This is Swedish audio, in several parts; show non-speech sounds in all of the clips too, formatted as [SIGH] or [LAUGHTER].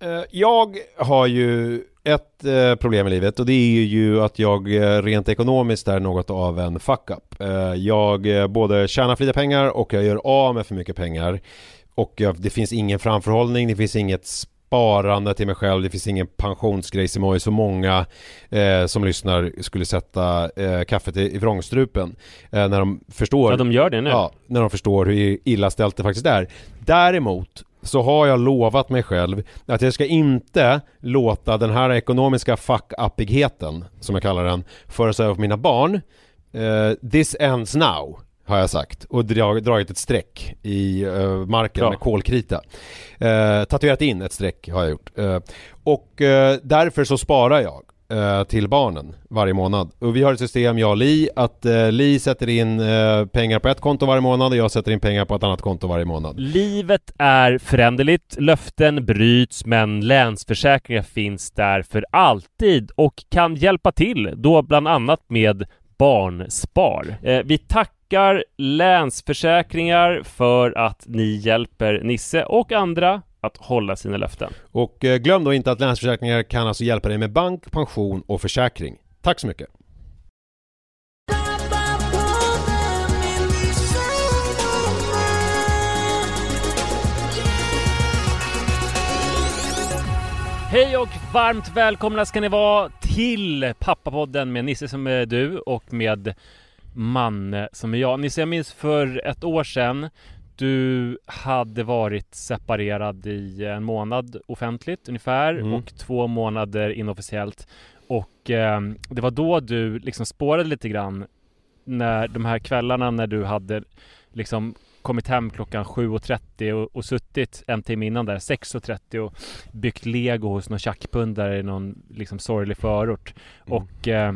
Eh, Jag har ju ett eh, problem i livet och det är ju att jag eh, rent ekonomiskt är något av en fuck-up. Jag både tjänar för lite pengar och jag gör av med för mycket pengar. Och det finns ingen framförhållning, det finns inget sparande till mig själv, det finns ingen pensionsgrej som så många eh, som lyssnar skulle sätta eh, kaffet i, i vrångstrupen. Eh, när de förstår Ja, de gör det nu. Ja, när de förstår hur illa ställt det faktiskt är. Däremot så har jag lovat mig själv att jag ska inte låta den här ekonomiska fuck-uppigheten, som jag kallar den, föras över på mina barn. Eh, this ends now, har jag sagt. Och drag, dragit ett streck i eh, marken Bra. med kolkrita. Eh, tatuerat in ett streck har jag gjort. Eh, och därför så sparar jag Eh, till barnen varje månad. Och vi har ett system, jag och Li, att eh, Li sätter in eh, pengar på ett konto varje månad och jag sätter in pengar på ett annat konto varje månad. Livet är föränderligt, löften bryts, men Länsförsäkringar finns där för alltid och kan hjälpa till, då bland annat med Barnspar. Eh, vi tackar Länsförsäkringar för att ni hjälper Nisse och andra att hålla sina löften. Och eh, glöm då inte att Länsförsäkringar kan alltså hjälpa dig med bank, pension och försäkring. Tack så mycket! Hej och varmt välkomna ska ni vara till Pappapodden med Nisse som är du och med Manne som är jag. Nisse, jag minns för ett år sedan du hade varit separerad i en månad offentligt ungefär Mm. och två månader inofficiellt. Och eh, det var då du liksom spårade lite grann när de här kvällarna när du hade liksom kommit hem klockan 7.30 och, och suttit en timme innan där 6.30 och byggt lego hos någon tjackpundare i någon liksom sorglig förort. Och eh,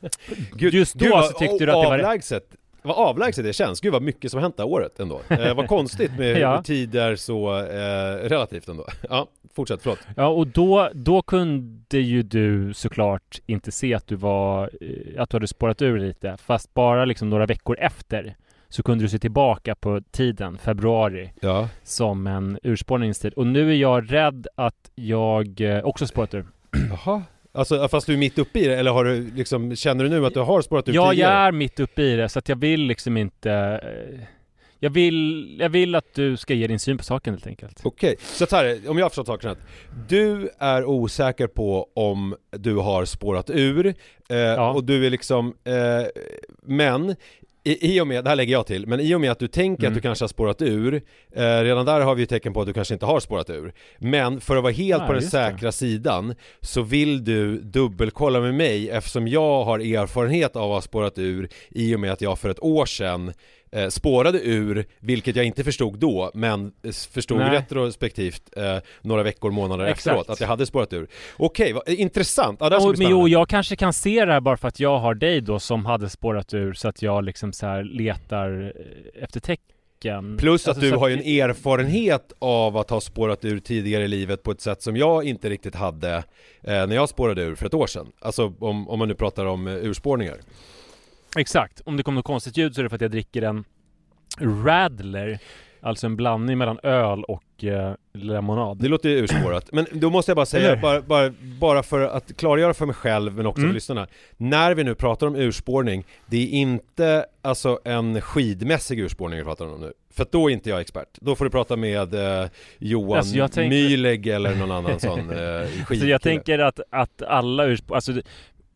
[LAUGHS] just då vad så tyckte du att det var avlägset, vad avlägset det känns. Gud vad mycket som hänt det här året ändå. Eh, vad [LAUGHS] konstigt med Ja. tid är så eh, relativt ändå. Ja, fortsätt, förlåt. Ja, och då, då kunde ju du såklart inte se att du var, eh, att du hade spårat ur lite. Fast bara liksom några veckor efter så kunde du se tillbaka på tiden, februari, Ja. som en urspårningstid. Och nu är jag rädd att jag eh, också spårat ur. Jaha. Alltså fast du är mitt uppe i det, eller har du liksom, känner du nu att du har spårat ur Ja, jag tidigare? är mitt uppe i det, så att jag vill liksom inte... eh, Jag vill, jag vill att du ska ge din syn på saken helt enkelt. Okej, så att här, om jag har förstått saken rätt. Du är osäker på om du har spårat ur, eh, och du är liksom, eh, men i, I och med, det här lägger jag till, men i och med att du tänker Mm. att du kanske har spårat ur eh, Redan där har vi ju tecken på att du kanske inte har spårat ur Men för att vara helt Nej, på den just det. säkra sidan Så vill du dubbelkolla med mig eftersom jag har erfarenhet av att ha spårat ur I och med att jag för ett år sedan eh, spårade ur, vilket jag inte förstod då, men förstod Nej. retrospektivt eh, några veckor, månader Exakt. efteråt, att jag hade spårat ur. Okej, vad, intressant. Ja, det Och, men jo, jag kanske kan se det här bara för att jag har dig då som hade spårat ur så att jag liksom så här letar eh, efter tecken. Plus att Alltså, du har ju en erfarenhet av att ha spårat ur tidigare i livet på ett sätt som jag inte riktigt hade eh, när jag spårade ur för ett år sedan. Alltså om, om man nu pratar om eh, urspårningar. Exakt. Om det kommer något konstigt ljud så är det för att jag dricker en Radler Alltså en blandning mellan öl och eh, lemonad. Det låter ju urspårat, men då måste jag bara säga, bara, bara, bara för att klargöra för mig själv men också Mm. för lyssnarna När vi nu pratar om urspårning, det är inte alltså en skidmässig urspårning vi pratar om nu För att då är inte jag expert, då får du prata med eh, Johan Alltså, tänkte- Myleg eller någon annan sån eh, [LAUGHS] Så skidkille jag tänker att, att alla urspår... Alltså,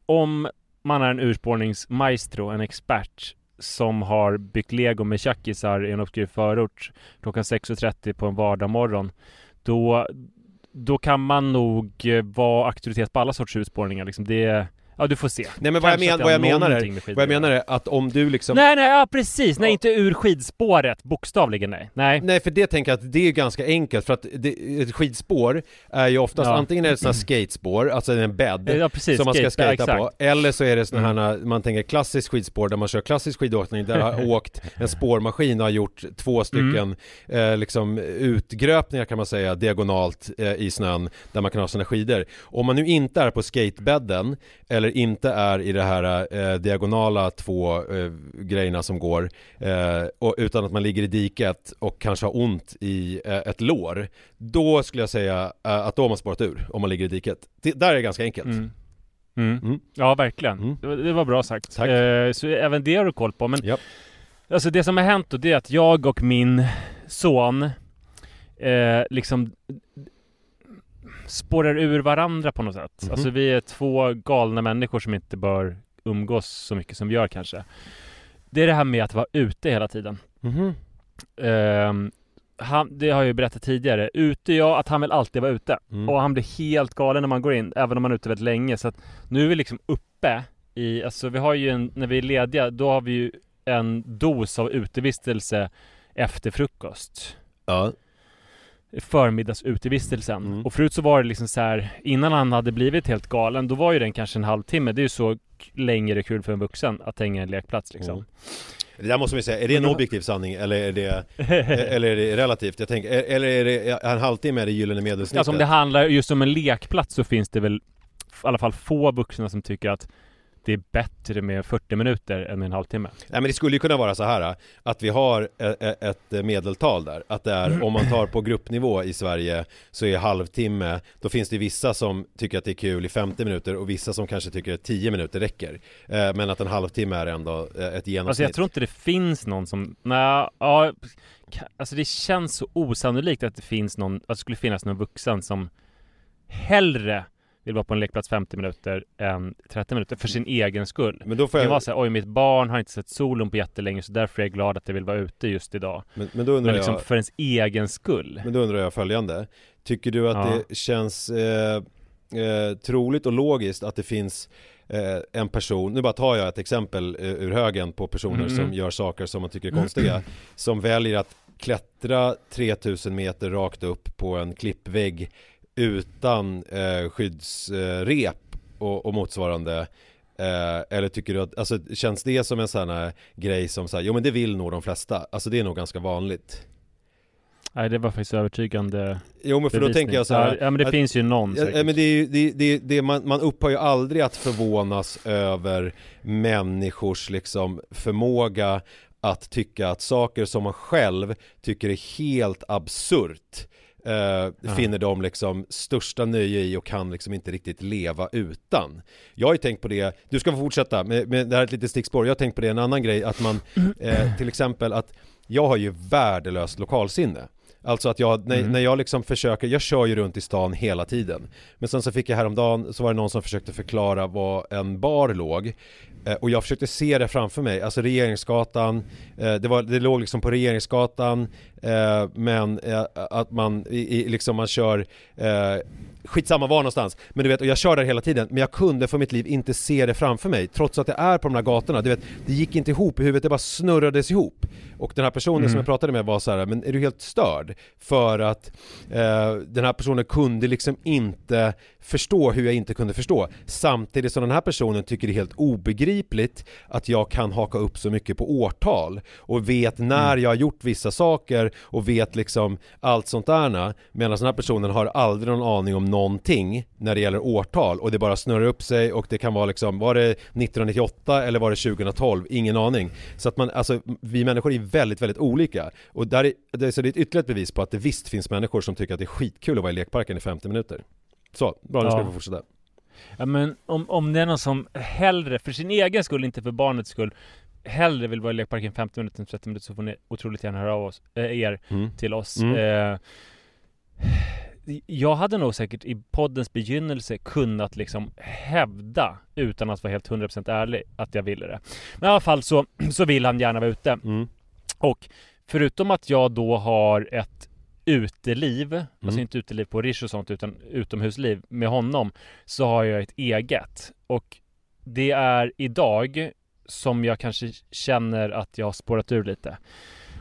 om man är en urspårningsmaestro, en expert som har byggt lego med tjackisar i en obskyr förort klockan 6.30 på en vardagsmorgon då, då kan man nog eh, vara auktoritet på alla sorts urspårningar liksom. Det, ja du får se. Nej men vad jag, men, vad jag menar är, vad jag menar är att om du liksom Nej nej, ja precis, nej Ja. inte ur skidspåret, bokstavligen nej. Nej. Nej för det tänker jag att det är ganska enkelt för att det, ett skidspår är ju oftast Ja. antingen är det sådana [CLEARS THROAT] skatespår, alltså en bädd Ja precis, som man ska skata på. Mm. eller så är det sådana här, man tänker klassisk skidspår där man kör klassisk skidåkning där har [LAUGHS] åkt en spårmaskin och har gjort två stycken Mm. eh, liksom utgröpningar kan man säga diagonalt eh, i snön där man kan ha sina skidor. Om man nu inte är på skatebädden eller inte är i det här eh, diagonala två eh, grejerna som går eh, och, utan att man ligger i diket och kanske har ont i eh, ett lår då skulle jag säga eh, att då har man spårat ur om man ligger i diket. Det, där är det ganska enkelt. Mm. Mm. Mm. Ja, verkligen. Mm. Det, var, det var bra sagt. Tack. Eh, så även det har du koll på. Men Japp. alltså det som har hänt då, det är att jag och min son liksom spårar ur varandra på något sätt. Mhm. Alltså vi är två galna människor som inte bör umgås så mycket som vi gör kanske. Det är det här med att vara ute hela tiden. Mhm. Ehm, han, det har jag ju berättat tidigare. Ute, ja, att han vill alltid vara ute. Mm. Och han blir helt galen när man går in, även om man är ute väldigt länge. Så att nu är vi liksom uppe i, alltså vi har ju en, när vi är lediga, då har vi ju en dos av utevistelse efter frukost. Ja. Förmiddagsutevisten. Mm. Och förut så var det liksom så här, innan han hade blivit helt galen, då var ju den kanske en halvtimme. Det är ju så längre kul för en vuxen att hänga i en lekplats liksom. Mm. Det där måste man ju säga, är det en objektiv sanning eller är det, [LAUGHS] eller är det relativt? Jag tänker, är- eller är det en halvtimme är det gyllene medelsnittet? Alltså om det handlar just om en lekplats så finns det väl i alla fall få vuxna som tycker att det är bättre med 40 minuter än med en halvtimme. Nej men det skulle ju kunna vara så här att vi har e- e- ett medeltal där. Att det är, om man tar på gruppnivå i Sverige så är halvtimme Då finns det vissa som tycker att det är kul i 50 minuter och vissa som kanske tycker att 10 minuter räcker. Eh, Men att en halvtimme är ändå ett genomsnitt. Alltså jag tror inte det finns någon som, nej, ja, alltså det känns så osannolikt att det finns någon, att det skulle finnas någon vuxen som hellre vill vara på en lekplats 50 minuter än 30 minuter för sin egen skull. Men då får Det kan jag, vara såhär, oj mitt barn har inte sett solen på jättelänge så därför är jag glad att jag vill vara ute just idag. men, men då undrar Men liksom jag för ens egen skull. Men då undrar jag följande Tycker du att Ja. det känns eh, eh, troligt och logiskt att det finns eh, en person, nu bara tar jag ett exempel eh, ur högen på personer Mm. som gör saker som man tycker är konstiga [CLEARS THROAT] Som väljer att klättra 3000 meter rakt upp på en klippvägg utan eh, skyddsrep och, och motsvarande Eh, eller tycker du att, alltså känns det som en sån här grej som säger, jo men det vill nog de flesta, alltså det är nog ganska vanligt Nej det var faktiskt övertygande Jo men för då bevisning. tänker jag så här, Ja, men det att- finns ju någon Ja, säkert. men det är ju, det, det, det, man, man upphör ju aldrig att förvånas över människors liksom förmåga att tycka att saker som man själv tycker är helt absurt eh, finner de liksom största nöje i och kan liksom inte riktigt leva utan. Jag har ju tänkt på det, du ska få fortsätta, med, med det här är ett litet stickspår, jag har tänkt på det en annan grej, att man eh, till exempel att jag har ju värdelöst lokalsinne. Alltså att jag, när, när jag liksom försöker, jag kör ju runt i stan hela tiden. Men sen så fick jag häromdagen, så var det någon som försökte förklara var en bar låg. Eh, Och jag försökte se det framför mig, alltså Regeringsgatan eh, det, var, det låg liksom på Regeringsgatan eh, Men eh, att man, i, i, liksom man kör eh, Skitsamma var någonstans. Men du vet, och jag kör där hela tiden Men jag kunde för mitt liv inte se det framför mig Trots att det är på de här gatorna, du vet Det gick inte ihop i huvudet, det bara snurrades ihop Och den här personen som jag pratade med var så här, men är du helt störd? För att eh, den här personen kunde liksom inte förstå hur jag inte kunde förstå Samtidigt som den här personen tycker det är helt obegripligt att jag kan haka upp så mycket på årtal och vet när jag har gjort vissa saker och vet liksom allt sånt där medan den här personen har aldrig någon aning om någonting när det gäller årtal och det bara snurrar upp sig och det kan vara liksom, var det 1998 eller var det 2012? Ingen aning. Så att man, alltså vi människor är väldigt, väldigt olika och där är, det, är, så det är ett ytterligare bevis på att det visst finns människor som tycker att det är skitkul att vara i lekparken i 50 minuter. Så, bra nu ska Ja. vi fortsätta. Ja men om, om det är någon som hellre, för sin egen skull, inte för barnets skull Hellre vill vara i lekparken 50 minuter än 30 minuter så får ni otroligt gärna höra av oss, äh, er Mm. till oss Mm. eh, Jag hade nog säkert i poddens begynnelse kunnat liksom hävda Utan att vara helt 100% ärlig att jag ville det Men i alla fall så, så vill han gärna vara ute Mm. Och förutom att jag då har ett uteliv, Mm. alltså inte uteliv på Rish och sånt utan utomhusliv med honom Så har jag ett eget och det är idag som jag kanske känner att jag har spårat ur lite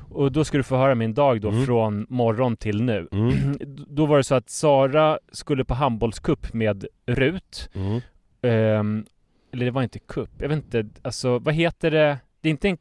och då ska du få höra min dag då Mm. från morgon till nu Mm. [CLEARS THROAT] Då var det så att Sara skulle på handbollscup med Rut Mm. Ehm, Eller det var inte cup, jag vet inte, alltså vad heter det? Det är inte en,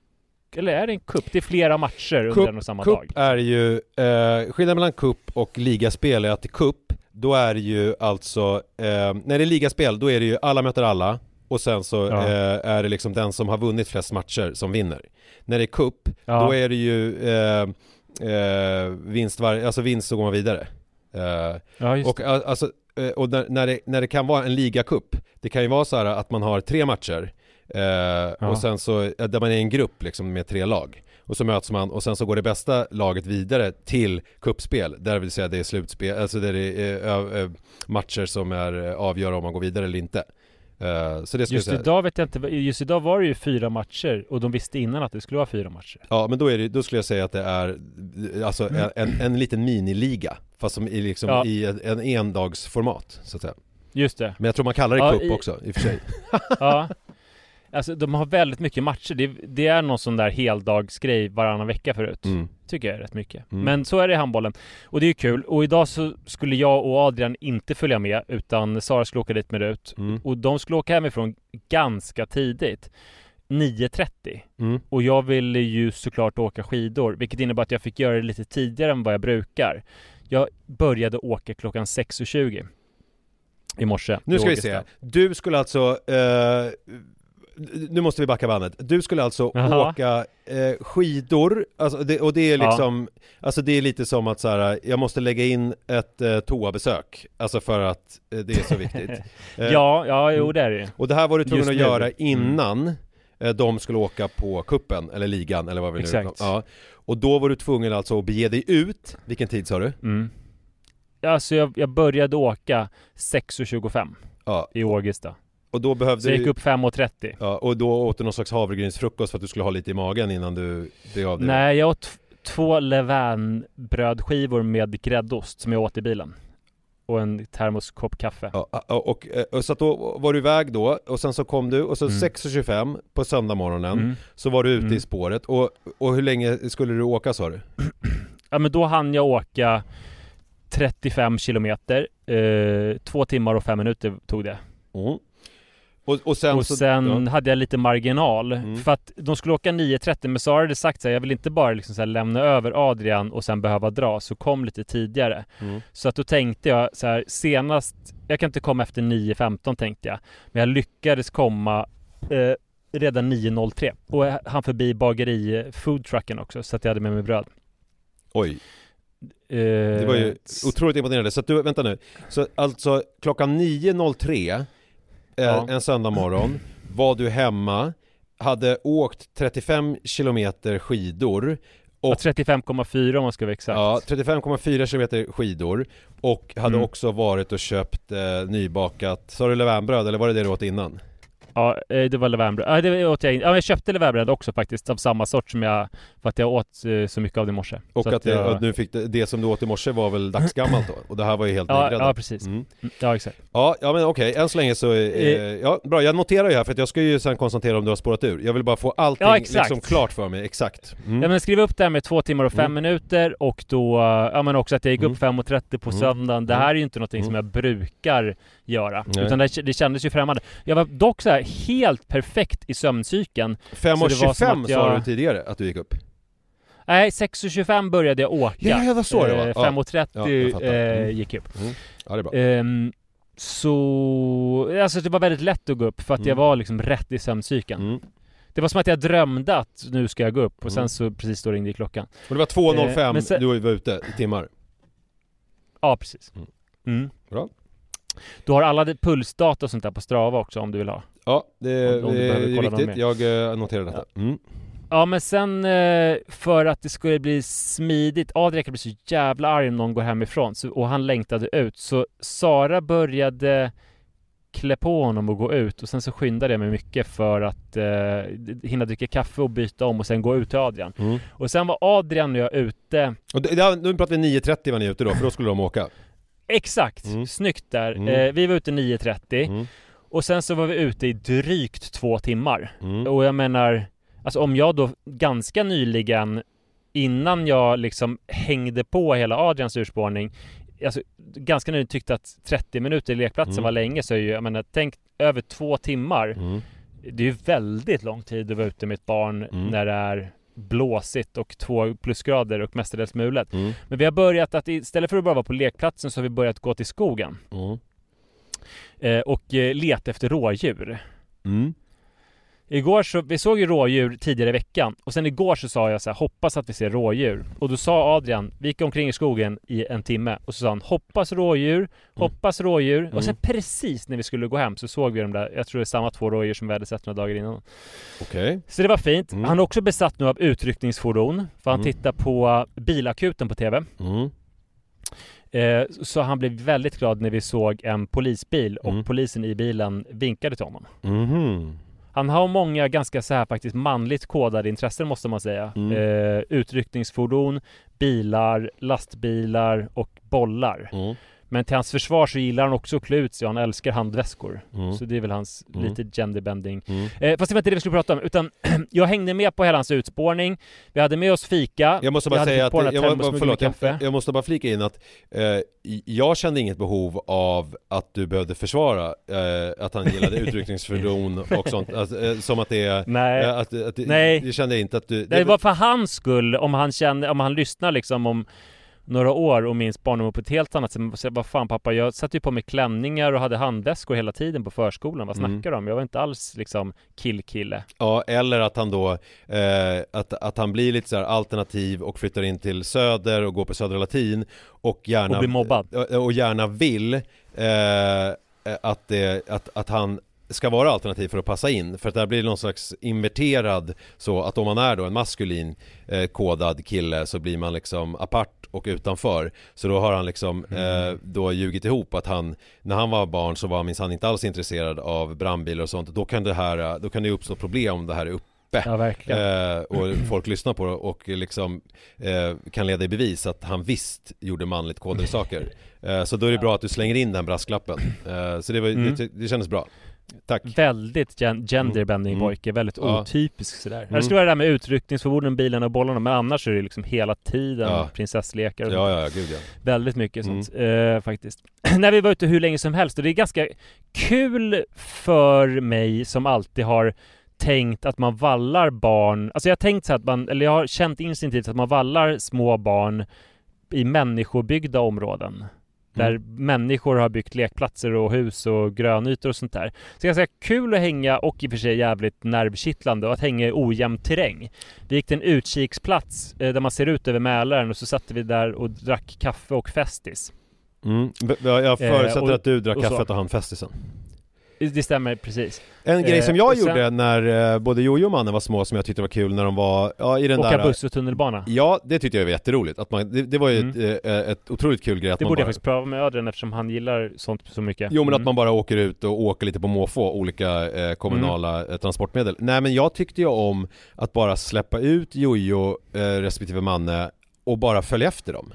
eller är det en cup? Det är flera matcher under en och samma dag Cup är ju, eh, skillnaden mellan cup och ligaspel är att i cup, då är det ju alltså, eh, när det är ligaspel då är det ju alla möter alla och sen så Ja. eh, är det liksom den som har vunnit flest matcher som vinner. När det är cup, Ja. då är det ju eh, eh, vinst, var, alltså vinst så går man vidare. Eh, Ja, och a- alltså, eh, och när, när, det, när det kan vara en ligacup, det kan ju vara så här att man har tre matcher eh, och sen så, eh, där man är en grupp liksom med tre lag. Och så möts man och sen så går det bästa laget vidare till kuppspel där vill säga det är slutspel, alltså där det är ö, matcher som är eh, avgör om man går vidare eller inte. Eh, så det Just säga. idag vet jag inte, just idag var det ju fyra matcher och de visste innan att det skulle vara fyra matcher Ja men då, är det, då skulle jag säga att det är alltså en, en, en liten miniliga Fast som i, liksom, Ja. i en, en endagsformat så att säga Just det Men jag tror man kallar det Ja, cup i- också i och för sig Ja [LAUGHS] Alltså de har väldigt mycket matcher, det, det är någon sån där heldagsgrej varannan vecka förut. Mm. Tycker jag är rätt mycket. Mm. Men så är det i handbollen. Och det är ju kul, och idag så skulle jag och Adrian inte följa med Utan Sara skulle åka dit med Rut. Mm. Och de skulle åka hemifrån ganska tidigt. 9.30 Mm. Och jag ville ju såklart åka skidor Vilket innebär att jag fick göra det lite tidigare än vad jag brukar. Jag började åka klockan 6.20 I morse. Nu ska vi se, du skulle alltså eh, Nu måste vi backa bandet Du skulle alltså Jaha. åka eh, skidor, alltså det, och det är Ja. liksom Alltså det är lite som att så här, jag måste lägga in ett eh, toabesök Alltså för att eh, det är så viktigt [LAUGHS] Eh, Ja, ja, jo det är det Och det här var du tvungen Just att nu. göra Mm. innan eh, de skulle åka på kuppen eller ligan eller vad vi nu Exakt. Ja. Och då var du tvungen alltså att bege dig ut, vilken tid sa du? mm. Alltså jag, jag började åka 6.25 Ja, i Ågesta och då behövde Så du gick upp 5.30 Ja, och då åt du någon slags havregrynsfrukost för att du skulle ha lite i magen innan du blev av dig Nej, jag åt två Levain brödskivor med gräddost som jag åt i bilen Och en termoskopp kaffe Ja, och, och, och så att då var du iväg då och sen så kom du och så Mm. 6.25 på söndag morgonen Mm. så var du ute Mm. i spåret och, och hur länge skulle du åka sa du? [CLEARS THROAT] Ja men då hann jag åka 35 kilometer eh, Två timmar och fem minuter tog det Mm. Och, och sen, Och så, sen ja. hade jag lite marginal Mm. För att de skulle åka 9.30 men Sara hade sagt så här, jag vill inte bara liksom så här lämna över Adrian och sen behöva dra Så kom lite tidigare Mm. Så att då tänkte jag så här, senast Jag kan inte komma efter 9.15 tänkte jag Men jag lyckades komma eh, Redan 9.03 Och hann förbi bageri foodtrucken också Så att jag hade med mig bröd Oj, eh, det var ju otroligt imponerande. Så att du, vänta nu. Så alltså klockan 9.03 eh, Ja. en söndag morgon var du hemma, hade åkt 35 kilometer skidor Ja, 35,4 om man ska vara exakt Ja, 35,4 kilometer skidor och hade Mm. också varit och köpt eh, nybakat, sa du levainbröd eller var det det du åt innan? Ja, eh, det var leverbröd. Ja, det åt jag. Ja, jag köpte leverbröd också faktiskt av samma sort som jag För att jag åt eh, så mycket av det i morse. Och Så att, det, jag... nu fick det, det som du åt i morse var väl dagsgammalt då? Och det här var ju helt Ja, nygräddat. ja precis. Mm. Mm, Ja exakt. Ja, ja men okej, än så länge så, eh, Eh. ja bra, jag noterar ju här för att jag ska ju sen konstatera om du har spårat ur Jag vill bara få allting Ja, liksom klart för mig, exakt mm. Ja men skriv upp det här med två timmar och fem Mm. minuter och då, ja men också att jag gick Mm. upp 5.30 på Mm. söndagen. Det här är ju inte någonting som Mm. jag brukar göra. Nej. Utan det, det kändes ju främmande. Jag var dock så här helt perfekt i sömncykeln. Så det var som 5.25 att sa jag- du tidigare att du gick upp Nej, 6.25 började jag åka. Ja, ja, det var så det var. Eh, Ja. 5.30 Ja, jag eh, Mm. gick jag upp. mm. Ja det är bra Ehm, så, alltså det var väldigt lätt att gå upp för att Mm. jag var liksom rätt i sömncykeln. mm. Det var som att jag drömde att nu ska jag gå upp och Mm. sen så precis då ringde klockan. Och det var 2.05 Eh, sen- du var ute i timmar Ja, precis. Mm. Mm. Bra. Du har alla pulsdata och sånt där på Strava också om du vill ha. Ja, det, Om- om det är viktigt, jag eh, noterar detta mm. Ja men sen eh, för att det skulle bli smidigt, Adrian kan bli så jävla arg om någon går hemifrån så, och han längtade ut så Sara började klä på honom och gå ut och sen så skyndade jag mig mycket för att eh, hinna dricka kaffe och byta om och sen gå ut till Adrian. Mm. Och sen var Adrian och jag ute Och det, ja, nu pratar vi 9.30 var ni ute då, för då skulle de åka Exakt! Mm. Snyggt där. Mm. Eh, vi var ute 9.30 mm. och sen så var vi ute i drygt två timmar. Mm. Och jag menar, alltså om jag då ganska nyligen innan jag liksom hängde på hela Adrians urspårning Alltså ganska nyligen tyckte att 30 minuter i lekplatsen Mm. var länge så är ju, jag menar, tänk över två timmar Mm. Det är ju väldigt lång tid att vara ute med ett barn Mm. när det är blåsigt och två plusgrader och mestadels mulet. Mm. Men vi har börjat att istället för att bara vara på lekplatsen så har vi börjat gå till skogen Mm. eh, och eh, leta efter rådjur. Mm. Igår så, vi såg ju rådjur tidigare i veckan och sen igår så sa jag så här, hoppas att vi ser rådjur. Och då sa Adrian, vi gick omkring i skogen i en timme och så sa han, hoppas rådjur, hoppas rådjur. Och sen precis när vi skulle gå hem så såg vi de där, jag tror det är samma två rådjur som vi hade sett några dagar innan. Okej Så det var fint. Mm. Han är också besatt nu av utryckningsfordon, för han Mm. tittar på Bilakuten på TV. mm. Eh, så han blev väldigt glad när vi såg en polisbil och Mm. polisen i bilen vinkade till honom. Han har många ganska så här faktiskt manligt kodade intressen måste man säga. Mm. Eh, utryckningsfordon, bilar, lastbilar och bollar. Mm. Men till hans försvar så gillar han också att klä ut sig och han älskar handväskor. Mm. Så det är väl hans Mm. lite genderbending. Mm. Eh, fast det var inte det vi skulle prata om, utan [CLEARS THROAT] jag hängde med på hela hans utspårning. Vi hade med oss fika. Jag måste bara hade säga att, jag, må- termosmuggen förlåt, jag, jag måste bara flika in att eh, jag kände inget behov av att du behövde försvara eh, att han gillade [LAUGHS] utryckningsfordon och sånt, alltså, eh, som att det är Nej. eh, att, att, Nej. Jag kände inte att du Det var för hans skull, om han känner, om han lyssnar liksom om några år och minns barndomen på ett helt annat sätt. Så vad fan pappa, jag satte ju på mig klänningar och hade handväskor hela tiden på förskolan. Vad Mm. snackar du om? Jag var inte alls liksom killkille. Ja, eller att han då, eh, att, att han blir lite så här alternativ och flyttar in till Söder och går på Södra Latin och gärna Och blir mobbad. och, och gärna vill eh, att, det, att, att han ska vara alternativ för att passa in. För att det här blir någon slags inverterad så att om man är då en maskulin eh, kodad kille så blir man liksom apart och utanför. Så då har han liksom eh, då ljugit ihop att han när han var barn så var han minsann inte alls intresserad av brandbilar och sånt. Då kan det här då kan det uppstå problem om det här är uppe. Ja, verkligen. eh, och folk lyssnar på det och liksom eh, kan leda i bevis att han visst gjorde manligt kodade saker. [LAUGHS] Eh, så då är det bra att du slänger in den brasklappen. Eh, så det, var, Mm. det, det kändes bra Tack Väldigt gen- genderbending Mm. pojke, väldigt Ja. otypisk sådär. Mm. Här skulle vara det där med utryckningsfordon, bilarna och bollarna, men annars är det liksom hela tiden Ja. prinsesslekar och Ja, ja, gud ja Väldigt mycket Mm. sånt eh, faktiskt. [CLEARS THROAT] När vi var ute hur länge som helst och det är ganska kul för mig som alltid har tänkt att man vallar barn, alltså jag har tänkt så att man, eller jag har känt instinktivt att man vallar små barn i människobyggda områden. Där människor har byggt lekplatser och hus och grönytor och sånt där. Så ganska kul att hänga och i och för sig jävligt nervkittlande och att hänga i ojämn terräng. Vi gick till en utkiksplats eh, där man ser ut över Mälaren och så satt vi där och drack kaffe och Festis. mm. Jag förutsätter Eh, och- att du drack och kaffet och han festisen Det stämmer precis. En grej Eh, som jag sen- gjorde när eh, både Jojo och mannen var små som jag tyckte var kul när de var, ja i den Åka där buss och tunnelbana. Ja, det tyckte jag var jätteroligt. Att man, det, det var ju ett, eh, ett otroligt kul grej att Det man borde bara, jag faktiskt pröva med Adrian eftersom han gillar sånt så mycket. Jo men Mm. att man bara åker ut och åker lite på måfå, olika eh, kommunala Mm. eh, transportmedel. Nej men jag tyckte ju om att bara släppa ut Jojo eh, respektive Manne och bara följa efter dem.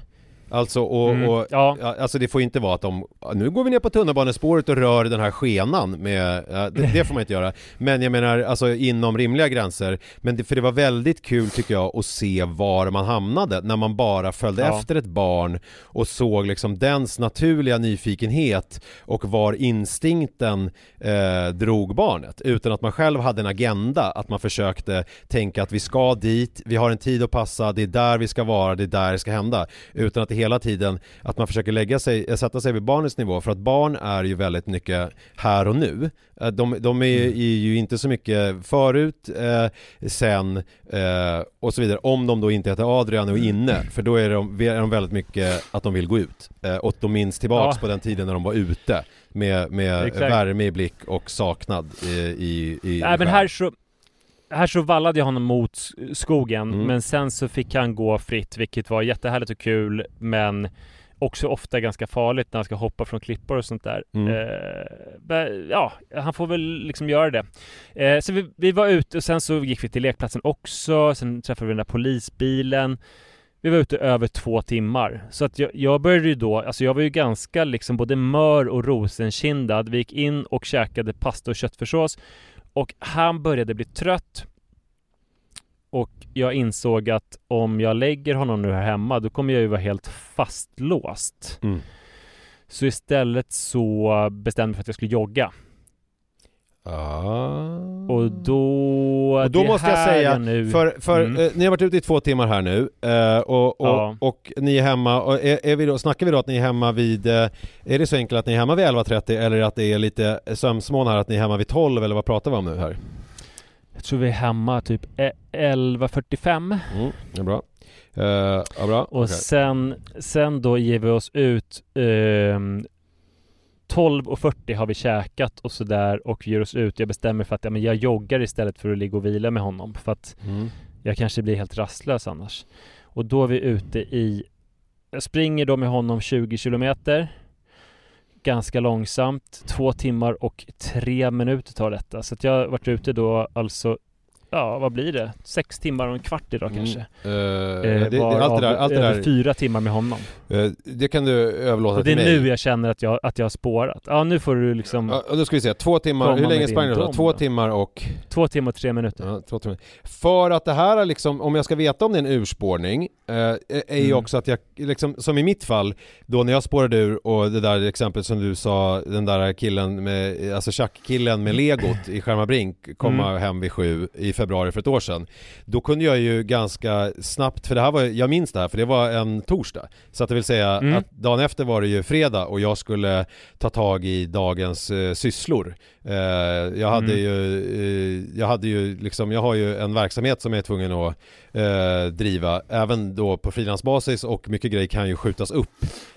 Alltså, och, Mm, och ja. alltså det får inte vara att de, nu går vi ner på tunnelbanespåret och rör den här skenan med, det, det får man inte göra. Men jag menar, alltså inom rimliga gränser. Men det, för det var väldigt kul tycker jag att se var man hamnade när man bara följde Ja. efter ett barn och såg liksom dens naturliga nyfikenhet och var instinkten eh, drog barnet utan att man själv hade en agenda, att man försökte tänka att vi ska dit, vi har en tid att passa, det är där vi ska vara, det är där det ska hända utan att det hela tiden, att man försöker lägga sig, eh, sätta sig vid barnets nivå för att barn är ju väldigt mycket här och nu. Eh, de, de är, är ju inte så mycket förut, eh, sen eh, och så vidare om de då inte heter Adrian och är inne för då är de, är de väldigt mycket att de vill gå ut. Eh, och de minns tillbaks Ja. på den tiden när de var ute med, med Exakt. värme i blick och saknad i, i, i Nej men här så här så vallade jag honom mot skogen Mm. men sen så fick han gå fritt vilket var jättehärligt och kul men också ofta ganska farligt när han ska hoppa från klippor och sånt där. Mm. Eh, ja, han får väl liksom göra det. Eh, så vi, vi var ute och sen så gick vi till lekplatsen också, sen träffade vi den där polisbilen. Vi var ute över två timmar. Så att jag, jag började ju då, alltså jag var ju ganska liksom både mör och rosenkindad. Vi gick in och käkade pasta och köttfärssås. Och han började bli trött. Och jag insåg att om jag lägger honom nu här hemma, då kommer jag ju vara helt fastlåst. Mm. Så istället så bestämde jag mig för att jag skulle jogga. Ah. Och då... Och då måste jag säga, nu... för, för Mm. eh, ni har varit ute i två timmar här nu eh, och, och, Ja. och ni är hemma, och är, är vi då, snackar vi då att ni är hemma vid, eh, är det så enkelt att ni är hemma vid 11.30 eller att det är lite sömnsmån här, att ni är hemma vid 12 eller vad pratar vi om nu här? Jag tror vi är hemma typ e- 11.45. Mm, det är bra. Eh, ja, bra. Och Okej. sen, sen då ger vi oss ut ehm, 12.40 har vi käkat och sådär och ger oss ut. Jag bestämmer för att ja, men jag joggar istället för att ligga och vila med honom för att Mm. jag kanske blir helt rastlös annars. Och då är vi ute i Jag springer då med honom 20 kilometer Ganska långsamt Två timmar och tre minuter tar detta Så att jag har varit ute då alltså Ja, vad blir det? Sex timmar och en kvart idag kanske Eh, Eh, det, det, allt det där, allt det över där fyra timmar med honom eh, det kan du överlåta Och det är till mig. nu jag känner att jag, att jag har spårat Ja, nu får du liksom Ja, då ska vi se, två timmar, hur länge sprang du då? Två timmar och Två timmar och tre minuter Ja, två timmar. För att det här är liksom, om jag ska veta om det är en urspårning, eh, är ju Mm. också att jag, liksom, som i mitt fall, då när jag spårade ur och det där exemplet som du sa, den där killen med, alltså tjackkillen med legot i Skärmarbrink komma Mm. hem vid sju i februari för ett år sedan. Då kunde jag ju ganska snabbt, för det här var, jag minns det här, för det var en torsdag. Så att det vill säga Mm. att dagen efter var det ju fredag och jag skulle ta tag i dagens eh, sysslor. Eh, jag hade Mm. ju, eh, jag hade ju liksom, jag har ju en verksamhet som jag är tvungen att eh, driva, även då på frilansbasis och mycket grejer kan ju skjutas upp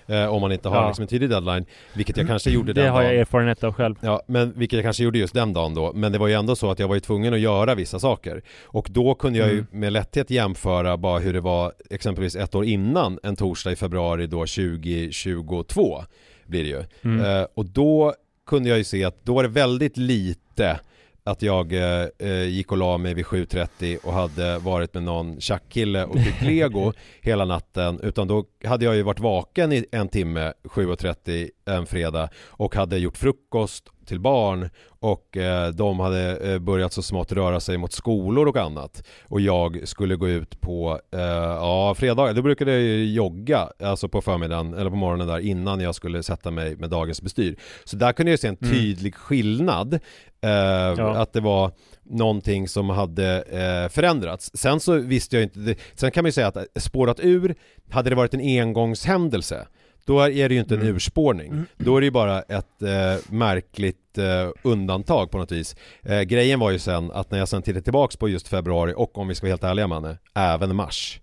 eh, om man inte har Ja. liksom en tydlig deadline, vilket jag kanske gjorde den Det har dagen. jag erfarenhet av själv Ja, men vilket jag kanske gjorde just den dagen då. Men det var ju ändå så att jag var ju tvungen att göra vissa saker. Och då kunde jag ju Mm. med lätthet jämföra bara hur det var exempelvis ett år innan en torsdag i februari då 2022 blir det ju. Mm. Eh, och då kunde jag ju se att då var det väldigt lite att jag eh, eh, gick och la mig vid 7.30 och hade varit med någon tjackkille och byggt lego [LAUGHS] hela natten utan då hade jag ju varit vaken i en timme 7.30 en fredag och hade gjort frukost till barn och eh, de hade eh, börjat så smått röra sig mot skolor och annat och jag skulle gå ut på, eh, ja fredagar, då brukade jag jogga alltså på förmiddagen eller på morgonen där innan jag skulle sätta mig med dagens bestyr. Så där kunde jag se en Mm. tydlig skillnad eh, att det var någonting som hade eh, förändrats. Sen så visste jag inte, det, sen kan man ju säga att spårat ur, hade det varit en engångshändelse då är det ju inte en Mm. urspårning. Då är det ju bara ett eh, märkligt eh, undantag på något vis. Eh, grejen var ju sen att när jag sen tittade tillbaks på just februari och om vi ska vara helt ärliga Manne, även mars.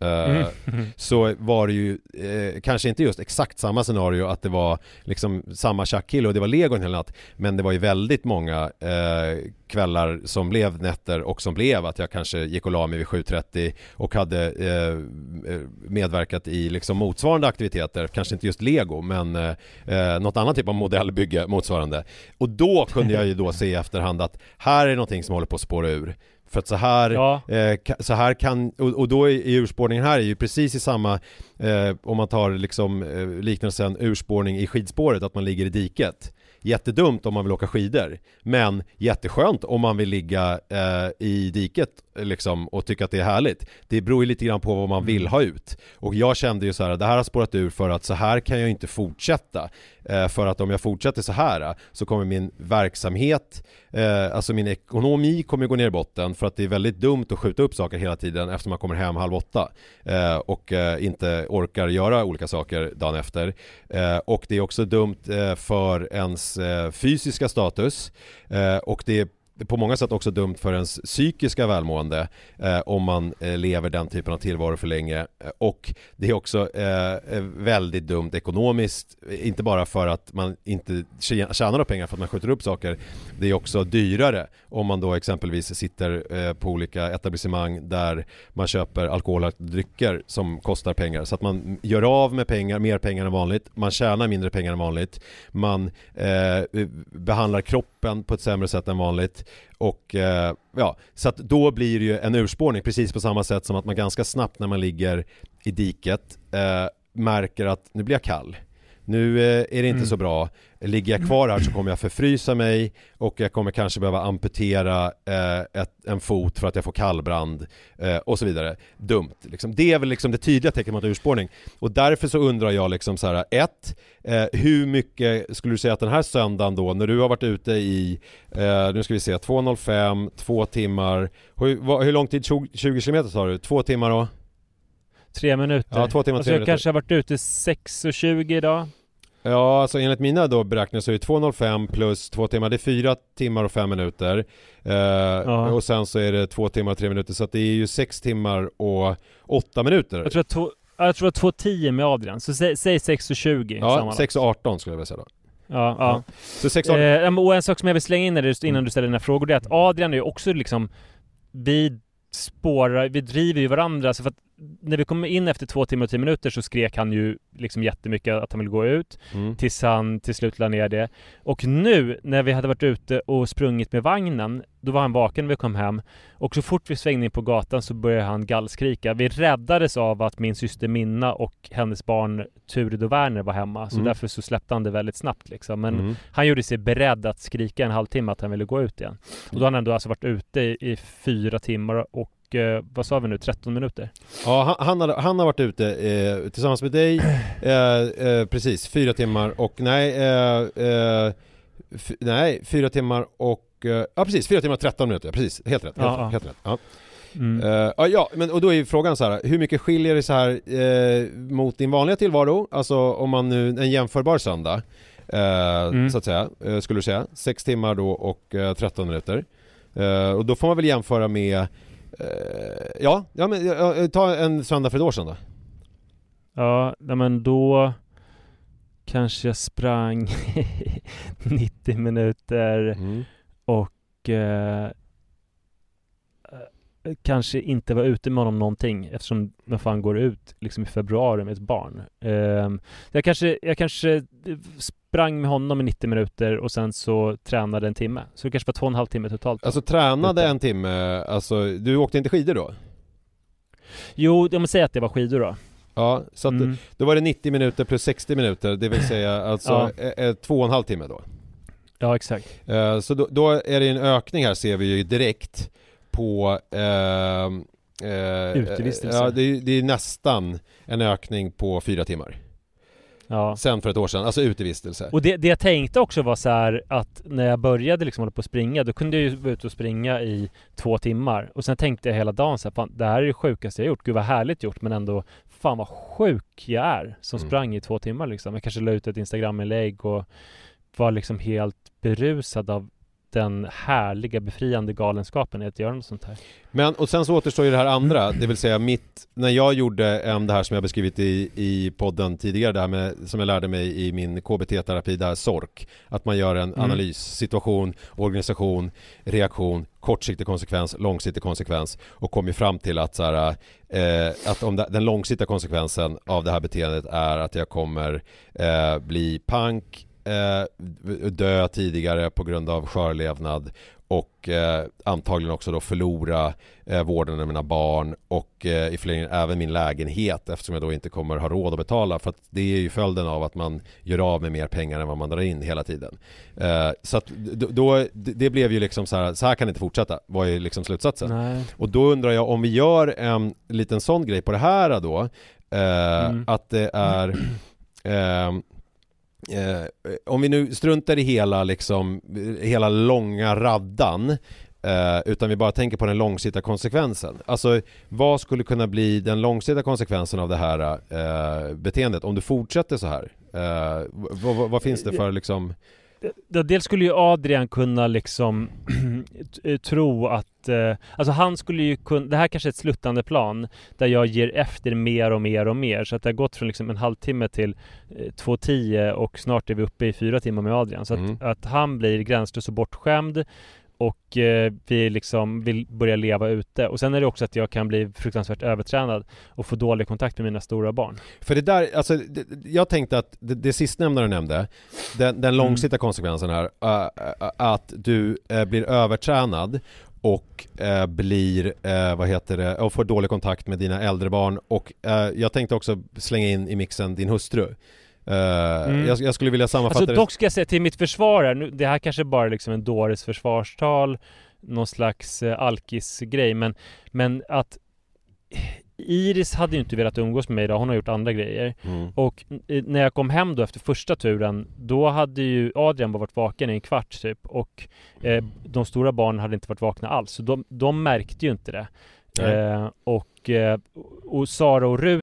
Eh, [LAUGHS] så var det ju eh, kanske inte just exakt samma scenario att det var liksom samma tjackkille och det var lego en hel natt men det var ju väldigt många eh, kvällar som blev nätter och som blev att jag kanske gick och la mig vid 7.30 och hade eh, medverkat i liksom motsvarande aktiviteter, kanske inte just lego men eh, eh, något annat typ av modellbygge motsvarande. Och då kunde jag ju då se i efterhand att här är någonting som håller på att spåra ur för att så här, Ja. eh, så här kan, och, och då är urspårningen här är ju precis i samma, eh, om man tar liksom eh, liknelsen urspårning i skidspåret, att man ligger i diket. Jättedumt om man vill åka skidor, men jätteskönt om man vill ligga eh, i diket liksom, och tycka att det är härligt. Det beror ju lite grann på vad man vill ha ut. Och jag kände ju så här, det här har spårat ur för att så här kan jag inte fortsätta. Eh, för att om jag fortsätter så här så kommer min verksamhet, eh, alltså min ekonomi kommer gå ner i botten för att det är väldigt dumt att skjuta upp saker hela tiden efter man kommer hem halv åtta eh, och eh, inte orkar göra olika saker dagen efter. Eh, och det är också dumt eh, för ens fysiska status och det är på många sätt också dumt för ens psykiska välmående eh, om man eh, lever den typen av tillvaro för länge. Eh, och det är också eh, eh väldigt dumt ekonomiskt eh, inte bara för att man inte tjänar pengar för att man skjuter upp saker det är också dyrare. Om man då exempelvis sitter eh, på olika etablissemang där man köper alkoholhaltiga drycker som kostar pengar. Så att man gör av med pengar, mer pengar än vanligt man tjänar mindre pengar än vanligt man eh, behandlar kroppen på ett sämre sätt än vanligt och eh, ja, så att då blir det ju en urspårning precis på samma sätt som att man ganska snabbt när man ligger i diket eh, märker att nu blir jag kall. Nu eh, är det inte så bra. Ligger jag kvar här så kommer jag förfrysa mig och jag kommer kanske behöva amputera eh, ett, en fot för att jag får kallbrand eh, och så vidare. Dumt. Liksom. Det är väl liksom det tydliga tecknet mot urspårning. Och därför så undrar jag liksom så här, ett, eh, hur mycket skulle du säga att den här söndagen då, när du har varit ute i, eh, nu ska vi se, 2.05, två timmar, hur, vad, hur lång tid, 20, 20 km sa du? Två timmar och? Tre minuter. Ja, två timmar, alltså, tre jag minuter. kanske har varit ute 6.20 idag. Ja, alltså enligt mina då beräkningar så är det 2.05 plus 2 timmar, det är 4 timmar och 5 minuter. Eh, Och sen så är det 2 timmar och 3 minuter, så att det är ju 6 timmar och 8 minuter. Jag tror att ja, jag tror att 2.10 med Adrian. Så sä, säg 6.20 ja, sammanlagt. 6 och 18 skulle jag vilja säga då. Ja, ja. Så 6 och 18, Eh, ja, och en sak som jag vill slänga in där just Mm. innan du ställer dina frågor, det är att Adrian är ju också liksom Vi spårar, vi driver ju varandra så för att när vi kom in efter två timmar och tio minuter så skrek han ju liksom jättemycket att han ville gå ut mm. tills han till slut la ner det. Och nu när vi hade varit ute och sprungit med vagnen, då var han vaken när vi kom hem. Och så fort vi svängde in på gatan så började han gallskrika. Vi räddades av att min syster Minna och hennes barn Turid och Werner var hemma. Så Mm. därför så släppte han det väldigt snabbt liksom. Men Mm. han gjorde sig beredd att skrika en halvtimme att han ville gå ut igen. Och då har han ändå alltså varit ute i, i fyra timmar och eh, vad sa vi nu, 13 minuter? Ja, han, han, har, han har varit ute eh, tillsammans med dig, [CLEARS THROAT] eh, eh, precis, fyra timmar och nej, eh, eh, f- nej, fyra timmar och, ja precis, fyra timmar och 13 minuter, precis, helt rätt, helt, Ja, ja. helt rätt. Ja. Mm. Eh, ja, men och då är ju frågan så här, hur mycket skiljer det så här eh, mot din vanliga tillvaro? Alltså om man nu, en jämförbar söndag, eh, Mm. så att säga, skulle du säga, sex timmar då och eh, 13 minuter. Och då får man väl jämföra med, ja, ja men ja, ta en söndag för ett år sedan då. Ja, men då kanske jag sprang [LAUGHS] 90 minuter Mm. och eh, eh, kanske inte var ute med honom någonting eftersom man fan går ut liksom i februari med ett barn. Ehm, jag, kanske, jag kanske sprang med honom i 90 minuter och sen så tränade en timme. Så det kanske var två och en halv timme totalt. Alltså tränade en timme, alltså du åkte inte skidor då? Jo, jag måste säga att det var skidor då. Ja, så att Mm. då var det 90 minuter plus 60 minuter, det vill säga [LAUGHS] alltså Ja. eh, eh, två och en halv timme då. Ja, exakt. Eh, Så då, då är det en ökning här ser vi ju direkt på ehm, eh, Utevistelse. Ja, det det är nästan en ökning på fyra timmar. Ja. Sen för ett år sedan, alltså utevistelse. Och det, det jag tänkte också var så här att när jag började liksom hålla på att springa, då kunde jag ju vara ute och springa i två timmar. Och sen tänkte jag hela dagen så här, fan det här är det sjukaste jag gjort. Gud vad härligt gjort, men ändå fan vad sjuk jag är som Mm. sprang i två timmar liksom. Jag kanske la ut ett Instagram-inlägg och var liksom helt berusad av den härliga befriande galenskapen i att göra något sånt här. Men och sen så återstår ju det här andra, det vill säga mitt, när jag gjorde um, det här som jag beskrivit i, i podden tidigare, det här med, som jag lärde mig i min KBT-terapi, det här SORK, att man gör en mm. analys, situation, organisation, reaktion, kortsiktig konsekvens, långsiktig konsekvens och kommer fram till att så här, eh, att om den långsiktiga konsekvensen av det här beteendet är att jag kommer eh, bli pank, eh, dö tidigare på grund av skörlevnad och eh, antagligen också då förlora eh, vården av mina barn och eh, i förlängningen även min lägenhet eftersom jag då inte kommer ha råd att betala för att det är ju följden av att man gör av med mer pengar än vad man drar in hela tiden. Eh, så att då, det blev ju liksom så här, så här kan det inte fortsätta, var ju liksom slutsatsen. Nej. Och då undrar jag om vi gör en liten sån grej på det här då, eh, mm. att det är [CLEARS THROAT] eh, eh, om vi nu struntar i hela liksom, hela långa raddan eh, utan vi bara tänker på den långsiktiga konsekvensen. Alltså vad skulle kunna bli den långsiktiga konsekvensen av det här eh, beteendet om du fortsätter så här? Eh, vad, vad, vad, finns det för liksom Dels skulle ju Adrian kunna liksom [CLEARS THROAT] tro att eh, Alltså han skulle ju kunna Det här kanske är ett sluttande plan Där jag ger efter mer och mer och mer. Så att det har gått från liksom en halvtimme till eh, 2.10 och snart är vi uppe i fyra timmar med Adrian. Så mm. att, att han blir gränslös och bortskämd och eh, vi liksom vill börja leva ute. Och sen är det också att jag kan bli fruktansvärt övertränad och få dålig kontakt med mina stora barn. För det där, alltså det, jag tänkte att det, det sistnämnda du nämnde, den, den långsiktiga mm. konsekvensen här, uh, uh, att du uh, blir övertränad och eh, blir, eh, vad heter det, och får dålig kontakt med dina äldre barn och eh, jag tänkte också slänga in i mixen din hustru. Uh, mm. jag, jag, skulle vilja sammanfatta alltså, Dock ska jag säga till mitt försvar här, nu, det här kanske bara är liksom en dåres försvarstal Någon slags uh, alkis-grej men, men att Iris hade ju inte velat umgås med mig idag, hon har gjort andra grejer mm. Och när jag kom hem då efter första turen Då hade ju Adrian bara varit vaken i en kvart typ Och eh, de stora barnen hade inte varit vakna alls Så de, de märkte ju inte det eh, Och, eh, och Sara och Rut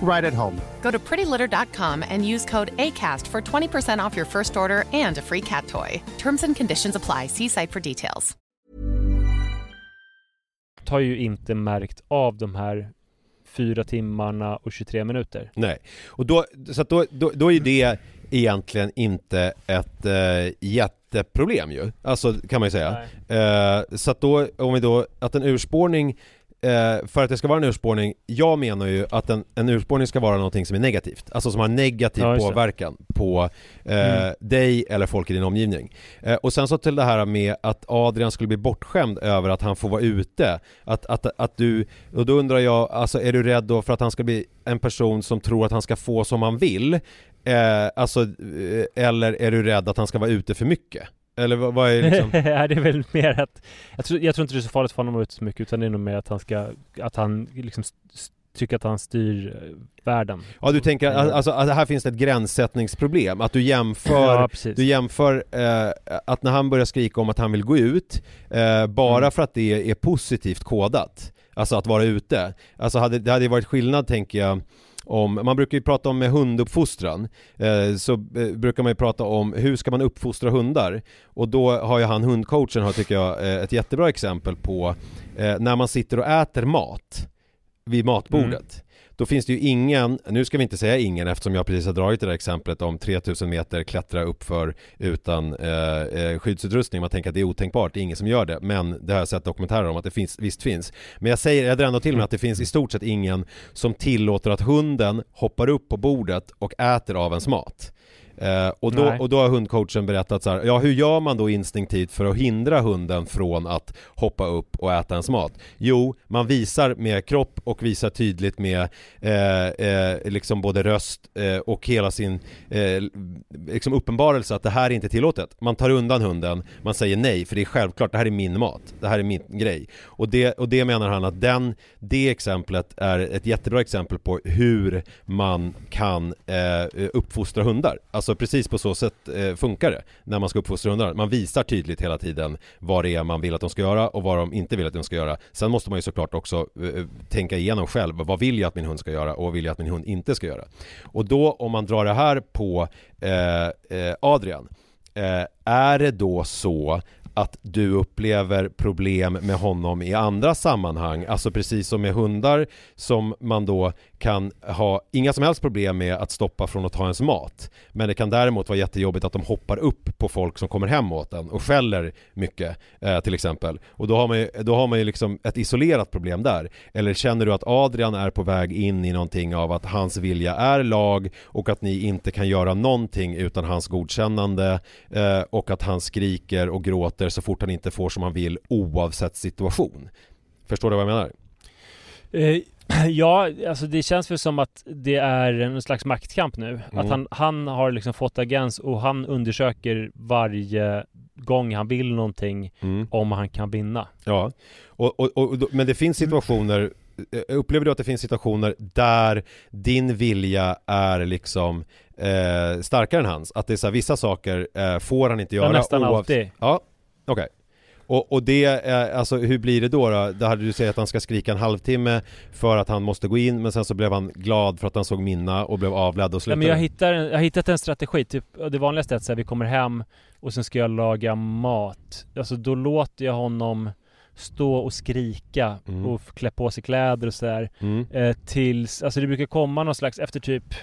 right at home. Go to prettylitter.com and use code ACAST for 20% off your first order and a free cat toy. Terms and conditions apply. See site for details. Har ju inte märkt av de här fyra timmarna och 23 minuter. Nej, och då, så då, då, då är det egentligen inte ett äh, jätteproblem ju, alltså kan man ju säga. Äh, så att då, om vi då, att en urspårning eh, för att det ska vara en urspårning, jag menar ju att en, en urspårning ska vara någonting som är negativt, alltså som har negativ ja, påverkan på eh, mm. dig eller folk i din omgivning. Eh, och sen så till det här med att Adrian skulle bli bortskämd över att han får vara ute, att, att, att du, och då undrar jag, alltså är du rädd då för att han ska bli en person som tror att han ska få som han vill? Eh, alltså, eh, eller är du rädd att han ska vara ute för mycket? Eller vad, vad är liksom? [LAUGHS] ja, det är väl mer att jag tror, jag tror inte det är så farligt för honom att ute så mycket utan det är nog mer att han ska, att han liksom tycker att han styr eh, världen. Ja du tänker, alltså här finns det ett gränssättningsproblem, att du jämför, ja, du jämför eh, att när han börjar skrika om att han vill gå ut, eh, bara mm. för att det är positivt kodat, alltså att vara ute. Alltså hade, det hade varit skillnad tänker jag om, man brukar ju prata om med hunduppfostran, eh, så eh, brukar man ju prata om hur ska man uppfostra hundar? Och då har ju han hundcoachen, har, tycker jag, eh, ett jättebra exempel på eh, när man sitter och äter mat vid matbordet. Mm då finns det ju ingen, nu ska vi inte säga ingen eftersom jag precis har dragit det där exemplet om 3000 meter klättra uppför utan eh, eh, skyddsutrustning. Man tänker att det är otänkbart, det är ingen som gör det. Men det har jag sett dokumentärer om att det finns, visst finns. Men jag säger, jag drar ändå till med att det finns i stort sett ingen som tillåter att hunden hoppar upp på bordet och äter av ens mat. Eh, och, då, och då har hundcoachen berättat så här, ja hur gör man då instinktivt för att hindra hunden från att hoppa upp och äta ens mat? Jo, man visar med kropp och visar tydligt med eh, eh, liksom både röst eh, och hela sin eh, liksom uppenbarelse att det här är inte tillåtet. Man tar undan hunden, man säger nej för det är självklart, det här är min mat, det här är min grej. Och det, och det menar han att den, det exemplet är ett jättebra exempel på hur man kan eh, uppfostra hundar. Alltså Alltså, precis på så sätt eh, funkar det när man ska uppfostra hundar. Man visar tydligt hela tiden vad det är man vill att de ska göra och vad de inte vill att de ska göra. Sen måste man ju såklart också eh, eh tänka igenom själv. Vad vill jag att min hund ska göra och vad vill jag att min hund inte ska göra? Och då om man drar det här på eh, eh Adrian eh, är det då så att du upplever problem med honom i andra sammanhang, alltså precis som med hundar som man då kan ha inga som helst problem med att stoppa från att ta ens mat. Men det kan däremot vara jättejobbigt att de hoppar upp på folk som kommer hem åt en och skäller mycket eh, till exempel. Och då har man ju, då har man ju liksom ett isolerat problem där. Eller känner du att Adrian är på väg in i någonting av att hans vilja är lag och att ni inte kan göra någonting utan hans godkännande eh, och att han skriker och gråter så fort han inte får som han vill oavsett situation. Förstår du vad jag menar? Eh, [CLEARS THROAT] Ja, alltså det känns väl som att det är en slags maktkamp nu. Mm. Att han, han har liksom fått agens och han undersöker varje gång han vill någonting mm. om han kan vinna. Ja, och, och, och, men det finns situationer eh, Upplever du att det finns situationer där din vilja är liksom eh, starkare än hans? Att det är så här, vissa saker eh, får han inte göra? Ja, nästan alltid. Ja, okej. Okay. Och, och det, är, alltså hur blir det då, då? Då hade du sagt att han ska skrika en halvtimme för att han måste gå in men sen så blev han glad för att han såg Minna och blev avledd och slutade. Ja, men jag, hittar jag har hittat en strategi, typ det vanligaste är att säga vi kommer hem och sen ska jag laga mat. Alltså då låter jag honom stå och skrika mm. och klä på sig kläder och sådär. Mm. Eh, tills, alltså det brukar komma någon slags, efter typ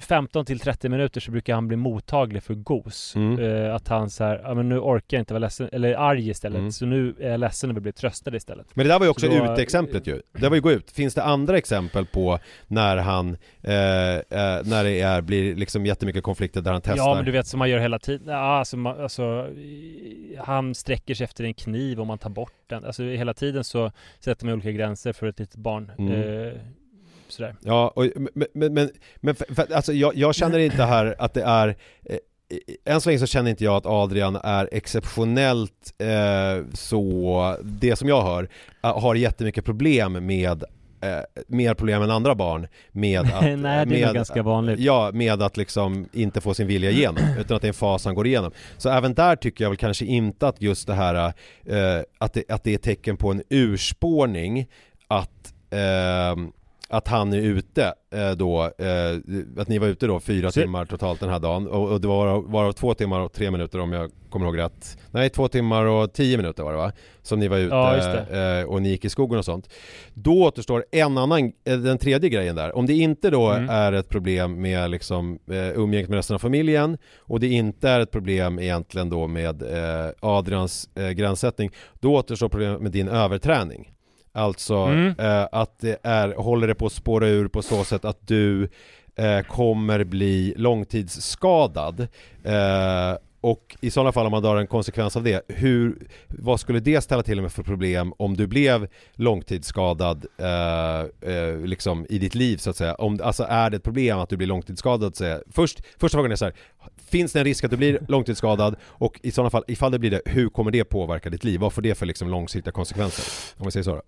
15 till 30 minuter så brukar han bli mottaglig för gos. Mm. Uh, att han så här, ja men nu orkar jag inte vara ledsen, eller arg istället. Mm. Så nu är jag ledsen och vill bli tröstad istället. Men det där var ju också då, ute-exemplet ju. Det var ju gå ut. Finns det andra exempel på när han, eh, eh, när det är, blir liksom jättemycket konflikter där han testar? Ja men du vet som man gör hela tiden. Ja, alltså, man, alltså, han sträcker sig efter en kniv och man tar bort den. Alltså hela tiden så sätter man olika gränser för ett litet barn. Mm. Sådär. Ja, och, men, men, men, men för, för, alltså jag, jag känner inte här att det är eh, än så länge så känner inte jag att Adrian är exceptionellt eh, så, det som jag hör, eh, har jättemycket problem med eh, mer problem än andra barn med att... [LAUGHS] Nej, det är med, ganska vanligt. Ja, med att liksom inte få sin vilja igenom, [CLEARS THROAT] utan att det är en fas han går igenom. Så även där tycker jag väl kanske inte att just det här, eh, att, det, att det är tecken på en urspårning, att eh, att han är ute eh, då, eh, att ni var ute då fyra Så... timmar totalt den här dagen. Och, och det var varav två timmar och tre minuter om jag kommer ihåg rätt. Nej, två timmar och tio minuter var det va? Som ni var ute ja, eh, och ni gick i skogen och sånt. Då återstår en annan, den tredje grejen där. Om det inte då mm. är ett problem med liksom umgänget med resten av familjen och det inte är ett problem egentligen då med Adrians gränssättning Då återstår problemet med din överträning Alltså mm. eh, att det är, håller det på att spåra ur på så sätt att du eh, kommer bli långtidsskadad eh, och i sådana fall om man drar en konsekvens av det, hur, vad skulle det ställa till med för problem om du blev långtidsskadad eh, eh, liksom i ditt liv så att säga? Om, alltså är det ett problem att du blir långtidsskadad? Så att Först, första frågan är så här, finns det en risk att du blir [LAUGHS] långtidsskadad? Och i sådana fall, ifall det blir det, hur kommer det påverka ditt liv? Vad får det för liksom långsiktiga konsekvenser? Om vi säger så då.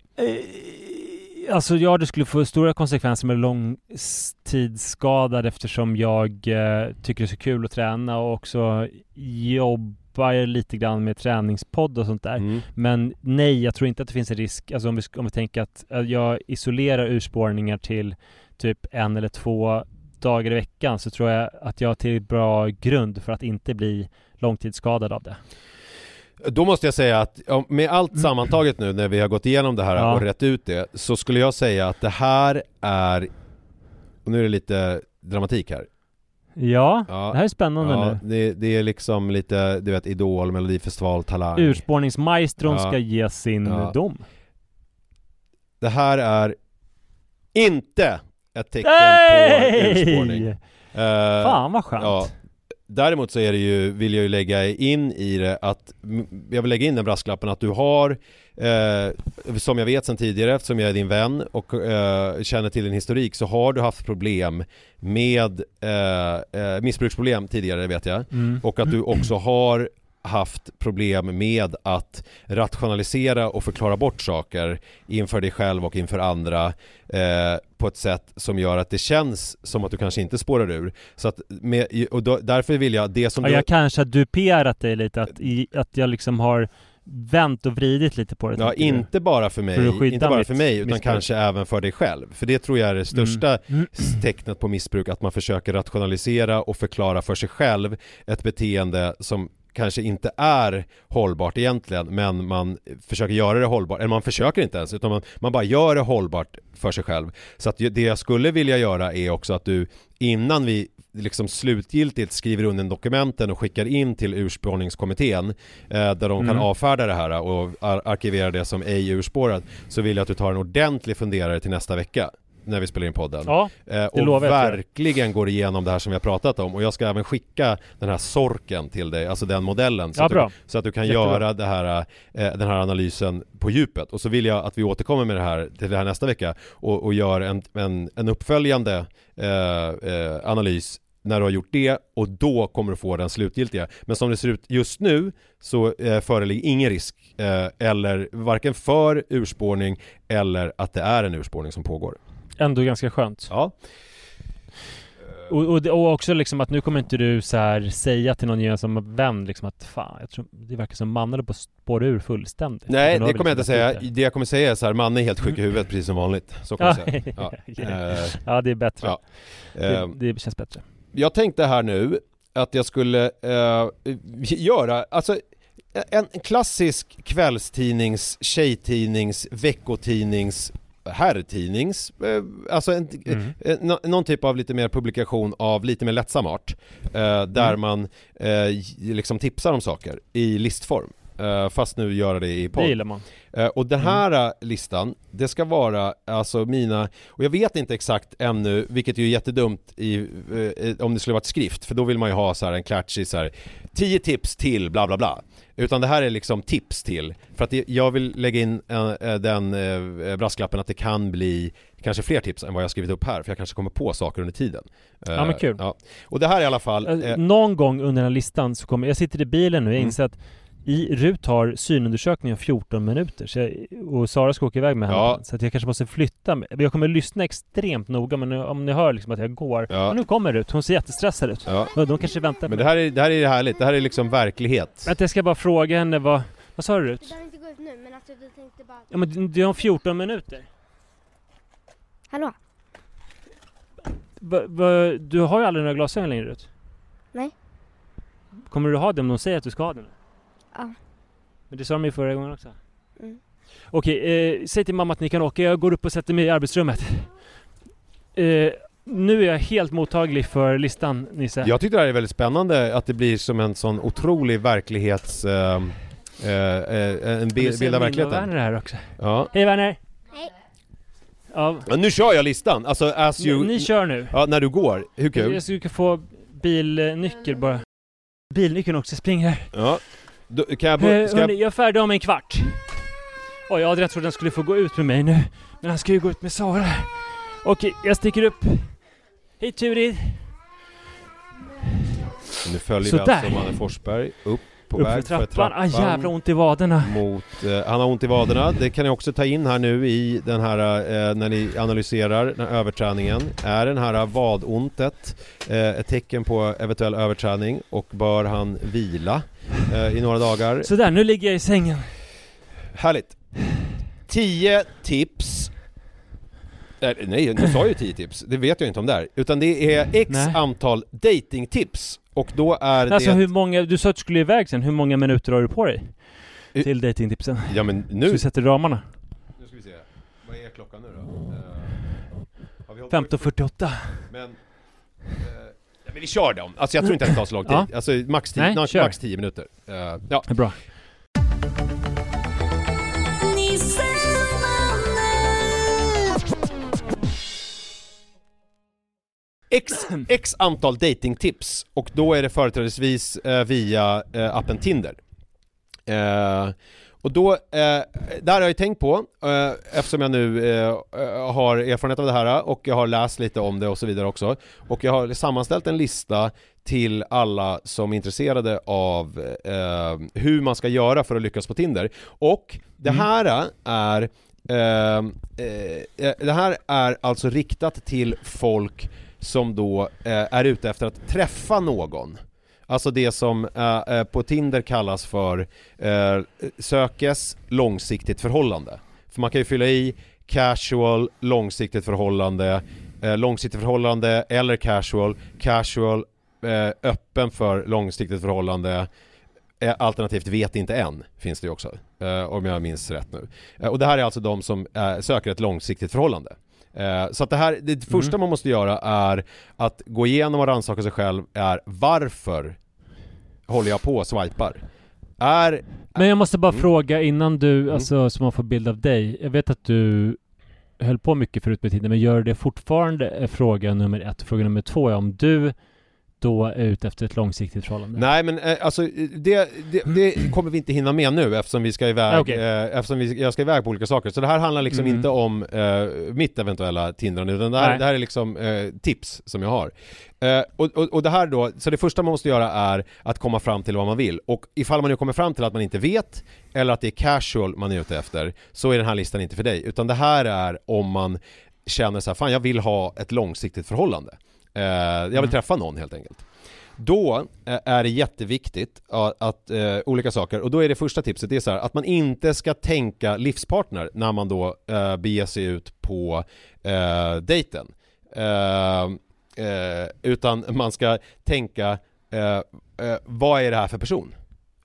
Alltså ja, det skulle få stora konsekvenser med långtidsskadad eftersom jag eh, tycker det är så kul att träna och också jobbar lite grann med träningspodd och sånt där. Mm. Men nej, jag tror inte att det finns en risk, alltså om vi, om vi tänker att jag isolerar urspårningar till typ en eller två dagar i veckan så tror jag att jag har till bra grund för att inte bli långtidsskadad av det. Då måste jag säga att med allt mm. sammantaget nu när vi har gått igenom det här ja. och rätt ut det så skulle jag säga att det här är Och nu är det lite dramatik här. Ja, Ja. det här är spännande Ja, nu. det, det är liksom lite, du vet, Idol, Melodifestival, Talang. Urspårningsmaestron ska ge sin dom. Det här är inte ett tecken Hey! på urspårning. Eh, Fan vad skönt. Däremot så är det ju, vill jag ju lägga in i det att, jag vill lägga in den brasklappen att du har, eh, som jag vet sedan tidigare eftersom jag är din vän och eh, känner till din historik så har du haft problem med eh, eh, missbruksproblem tidigare vet jag. Mm. Och att du också har haft problem med att rationalisera och förklara bort saker inför dig själv och inför andra eh, på ett sätt som gör att det känns som att du kanske inte spårar ur. Så att med, och då, därför vill jag, det som Ja, du... jag kanske har duperat dig lite, att, i, att jag liksom har vänt och vridit lite på det. Ja, inte bara för mig, För inte bara för mig utan missbruk. kanske även för dig själv. För det tror jag är det största Mm. tecknet på missbruk, att man försöker rationalisera och förklara för sig själv ett beteende som kanske inte är hållbart egentligen men man försöker göra det hållbart, eller man försöker inte ens utan man, man bara gör det hållbart för sig själv. Så att det jag skulle vilja göra är också att du innan vi liksom slutgiltigt skriver under dokumenten och skickar in till urspårningskommittén eh, där de kan Mm. avfärda det här och ar- arkivera det som ej urspårat så vill jag att du tar en ordentlig funderare till nästa vecka när vi spelar in podden. Ja, Eh, och jag verkligen går igenom det här som vi har pratat om och jag ska även skicka den här sorken till dig, alltså den modellen så, Ja, att, du, så att du kan Jättebra. göra det här, eh, den här analysen på djupet och så vill jag att vi återkommer med det här till det här nästa vecka och, och gör en, en, en uppföljande eh, eh, analys när du har gjort det och då kommer du få den slutgiltiga. Men som det ser ut just nu så eh, föreligger ingen risk eh, eller varken för urspårning eller att det är en urspårning som pågår. Ändå ganska skönt. Ja. Och, och, det- och också liksom att nu kommer inte du så här säga till någon gemensam vän liksom att fan, jag tror det verkar som mannen håller på att spåra ur fullständigt. Nej, har det kommer jag inte liksom säga. lagt ut Det jag kommer säga är så här, Manne är helt sjuk i huvudet [LAUGHS] precis som vanligt. Så kommer jag säga. Ja. [LAUGHS] Okej. Eh, Ja, det är bättre. ja. Det, Eh, det känns bättre. Jag tänkte här nu att jag skulle eh, göra, alltså en en klassisk kvällstidnings, tjejtidnings, veckotidnings herrtidnings, eh, alltså en, Mm. eh, nå- någon typ av lite mer publikation av lite mer lättsam art eh, där Mm. man eh, liksom tipsar om saker i listform eh, fast nu göra det i podd Det gillar man. Eh, Och den här eh, listan, det ska vara alltså mina, och jag vet inte exakt ännu, vilket ju är jättedumt i, eh, om det skulle varit skrift, för då vill man ju ha så här en klatschig så här 10 tips till bla bla bla. Utan det här är liksom tips till, för att jag vill lägga in eh, eh, den eh, brasklappen att det kan bli kanske fler tips än vad jag skrivit upp här, för jag kanske kommer på saker under tiden. Eh, Ja, men kul. Ja. Och det här är i alla fall, Eh, eh, Någon gång under den här listan så kommer, jag sitter i bilen nu jag Mm. inser att i RUT har synundersökningen 14 minuter så jag, och Sara ska åka iväg med henne Ja. så att jag kanske måste flytta mig. Jag kommer lyssna extremt noga men nu, om ni hör liksom att jag går Ja. och nu kommer RUT, hon ser jättestressad ut. ja. De kanske väntar Men det här, är, det här är härligt, det här är liksom verklighet. Vänta jag ska bara fråga henne vad, vad sa du RUT? Vi behöver inte gå ut nu men alltså vi tänkte bara... Ja men det är om 14 minuter. Hallå? Va, du har ju aldrig några glasögon längre RUT. Nej. Kommer du ha det om de säger att du ska ha det? nu? Ja. Men det sa de ju förra gången också. Mm. Okej, eh, säg till mamma att ni kan åka. Jag går upp och sätter mig i arbetsrummet. Eh, nu är jag helt mottaglig för listan, Nisse. Jag tyckte det här är väldigt spännande att det blir som en sån otrolig verklighets... Eh, eh, eh, en bild, ser bild av verkligheten. Werner här också. Ja. Hej Werner! Hej. Ja, ja. Nu kör jag listan! Alltså as you... ni, ni kör nu. Ja, när du går. Hur kul? Jag ska få bilnyckel bara. Bilnyckeln också, spring här. Ja. Då, kan jag Eh, ska hörni, jag... jag är färdig om en kvart. Oj, Adrian trodde han skulle få gå ut med mig nu. Men han ska ju gå ut med Sara. Okej, jag sticker upp. Hej Turid! Nu följer Så vi alltså Manne Forsberg upp på Upp för väg för trappan. Ah jävla ont i vaderna. mot, eh, han har ont i vaderna, det kan ni också ta in här nu i den här, eh, när ni analyserar den här överträningen. Är den här vadontet eh, ett tecken på eventuell överträning och bör han vila eh, i några dagar? Sådär, nu ligger jag i sängen. Härligt! 10 tips Eh, Nej, nu sa jag ju 10 tips, det vet jag inte om det är. Utan det är x Nej. antal datingtips och då är Alltså det... hur många, du sa att du skulle iväg sen, hur många minuter har du på dig? Eh, Till datingtipsen? Ja men Så nu... vi sätter ramarna. Nu ska vi se, vad är klockan nu då? Eh, 15.48. Men, eh, ja, men vi kör dem. Alltså jag tror inte att det tar så lång tid. Ja. Alltså max 10 Nej, max, kör. max 10 minuter. Eh, ja. Bra. X, X antal datingtips och då är det företrädesvis eh, via eh, appen Tinder. Eh, och då, eh, där har jag tänkt på, eh, eftersom jag nu eh, har erfarenhet av det här och jag har läst lite om det och så vidare också. Och jag har sammanställt en lista till alla som är intresserade av hur man ska göra för att lyckas på Tinder. Och det här är eh, eh, det här är alltså riktat till folk som då eh, är ute efter att träffa någon. Alltså det som eh, eh, på Tinder kallas för eh, sökes långsiktigt förhållande. För man kan ju fylla i casual, långsiktigt förhållande, eh, långsiktigt förhållande eller casual, casual, eh, öppen för långsiktigt förhållande, eh, alternativt vet inte än, finns det ju också, eh, om jag minns rätt nu. Och det här är alltså de som söker ett långsiktigt förhållande. Eh, Så att det här, det första man måste göra är att gå igenom och rannsaka sig själv är varför håller jag på och swipar? Är... Men jag måste bara Mm. fråga innan du, alltså så man får bild av dig. Jag vet att du höll på mycket förut med Tinder, men gör det fortfarande? Är fråga nummer ett. Fråga nummer två är om du då ute efter ett långsiktigt förhållande. Nej men eh, alltså det, det, det kommer vi inte hinna med nu eftersom vi ska iväg, Ah, okej. eh, eftersom vi, jag ska iväg på olika saker. Så det här handlar liksom Mm. inte om eh, mitt eventuella Tindrande utan det här, det här är liksom eh, tips som jag har. Eh, och, och, och det här då, så det första man måste göra är att komma fram till vad man vill. Och ifall man nu kommer fram till att man inte vet, eller att det är casual man är ute efter, så är den här listan inte för dig. Utan det här är om man känner så här, fan jag vill ha ett långsiktigt förhållande. Eh, jag vill Mm. träffa någon helt enkelt. Då eh, är det jätteviktigt att, att eh, olika saker, och då är det första tipset, det är så här, att man inte ska tänka livspartner när man då beger sig ut på dejten. Utan man ska tänka, vad är det här för person?